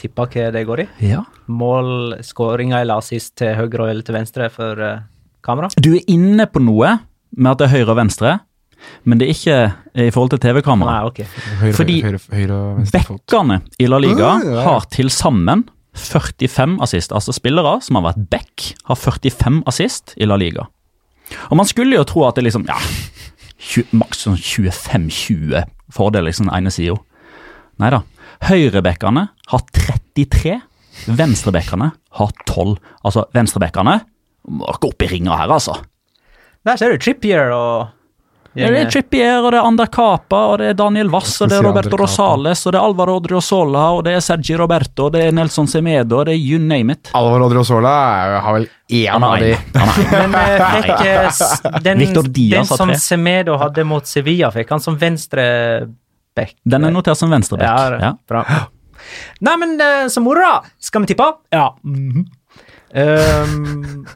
tippe hva det går i? Ja. Mål, skåringer eller assist til høyre eller til venstre for eh, kamera? Du er inne på noe med at det er høyre og venstre, men det er ikke i forhold til TV-kamera. Nei, ok. Høyre, Fordi høyre, høyre. Bekkene i La Liga Ah, ja. har til sammen 45 assist. Altså spillere som har vært back, har 45 assist i La Liga. Og man skulle jo tro at det liksom ja, 20, maks sånn 25-20 fordel liksom ene sida. Nei da. Høyrebekkene har 33. Venstrebekkene har 12. Altså, venstrebekkene må ikke opp i ringa her, altså. Der ser du Trippier og det er Trippier, og det er Ander Capa, og det er Daniel Wass, og det er Roberto Rosales, og det er Alvaro Odriozola, og det er Sergi Roberto, og det er Nelson Semedo, og det er you name it. Alvaro Odriozola har vel én av de. Men eh, fikk *laughs* eh, den, den som. Semedo hadde mot Sevilla, fikk han som venstreback? Den er notert som venstreback. Ja, Ja. bra. Nei, men eh, så moro, da. Skal vi tippe? Ja. Ehm,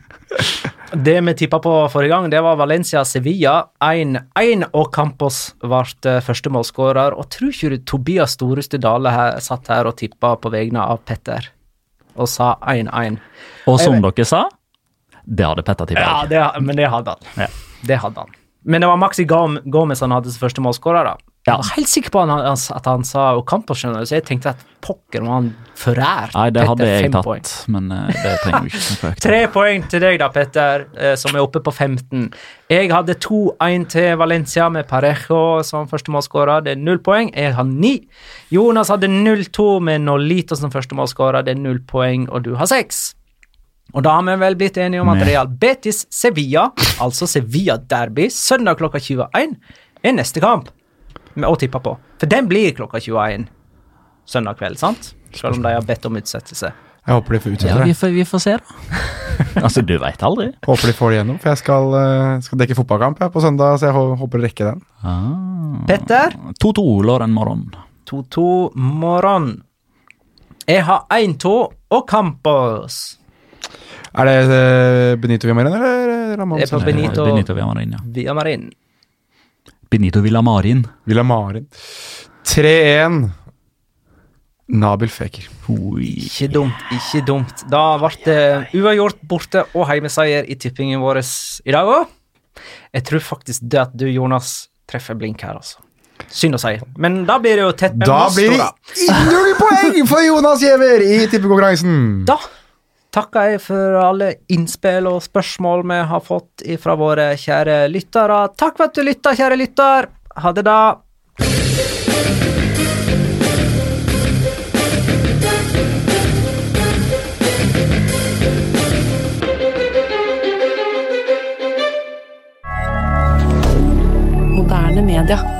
det vi tippa på forrige gang, det var Valencia-Sevilla 1-1, og Campos ble eh, førstemålsskårer. Og tror ikke du Tobias Storeste Dale her, satt her og tippa på vegne av Petter og sa 1-1? Og som dere sa, det hadde Petter tippa. Ja, det, men det hadde han. Ja. Det hadde han. Men det var Maxi Gomez han hadde som førstemålsskårer, da. Ja. Helt sikker på at han sa Ocampos, skjønner du, så jeg tenkte at pokker var han forært Nei, det hadde jeg tatt, poeng. men eh, det trenger vi ikke om. *laughs* Tre poeng til deg da, Petter, eh, som er oppe på 15. Jeg hadde 2-1 til Valencia med Parejo som førstemålsskårer. Det er null poeng. Jeg har ni. Jonas hadde 0-2 med Nolito som førstemålsskårer. Det er null poeng, og du har seks. Og da har vi vel blitt enige om at Real Betis Sevilla, altså Sevilla Derby, søndag klokka 21, er neste kamp å tippe på. For den blir klokka 21 søndag kveld, sant? Selv om de har bedt om utsettelse. Jeg håper de får Ja, vi får, vi får se, da. *laughs* altså, du veit aldri. Håper de får det gjennom, for jeg skal, eh, skal dekke fotballkamp jeg, på søndag, så jeg håper de rekker den. Ah. Petter? 2-2 lørdag morgen. 2-2 morgen. Jeg har 1-2 og Campos. Er det eh, Benito Villamarin eller Ramón Det er på Sánchez? Benito, Benito Villamarin, ja. Villamarin. Benito Villamarin. Villamarin. 3-1. Nabil Fekir. Ikke dumt, ikke dumt. Da ble det uavgjort borte og heimeseier i tippingen vår i dag òg. Jeg tror faktisk det at du, Jonas, treffer blink her, altså. Synd å si. Men da blir det jo tett mellom Da oss blir det da. null poeng for Jonas Giæver i tippekonkurransen! Da takker jeg for alle innspill og spørsmål vi har fått fra våre kjære lyttere. Takk for at du lytta, kjære lytter. Ha det, da. Media.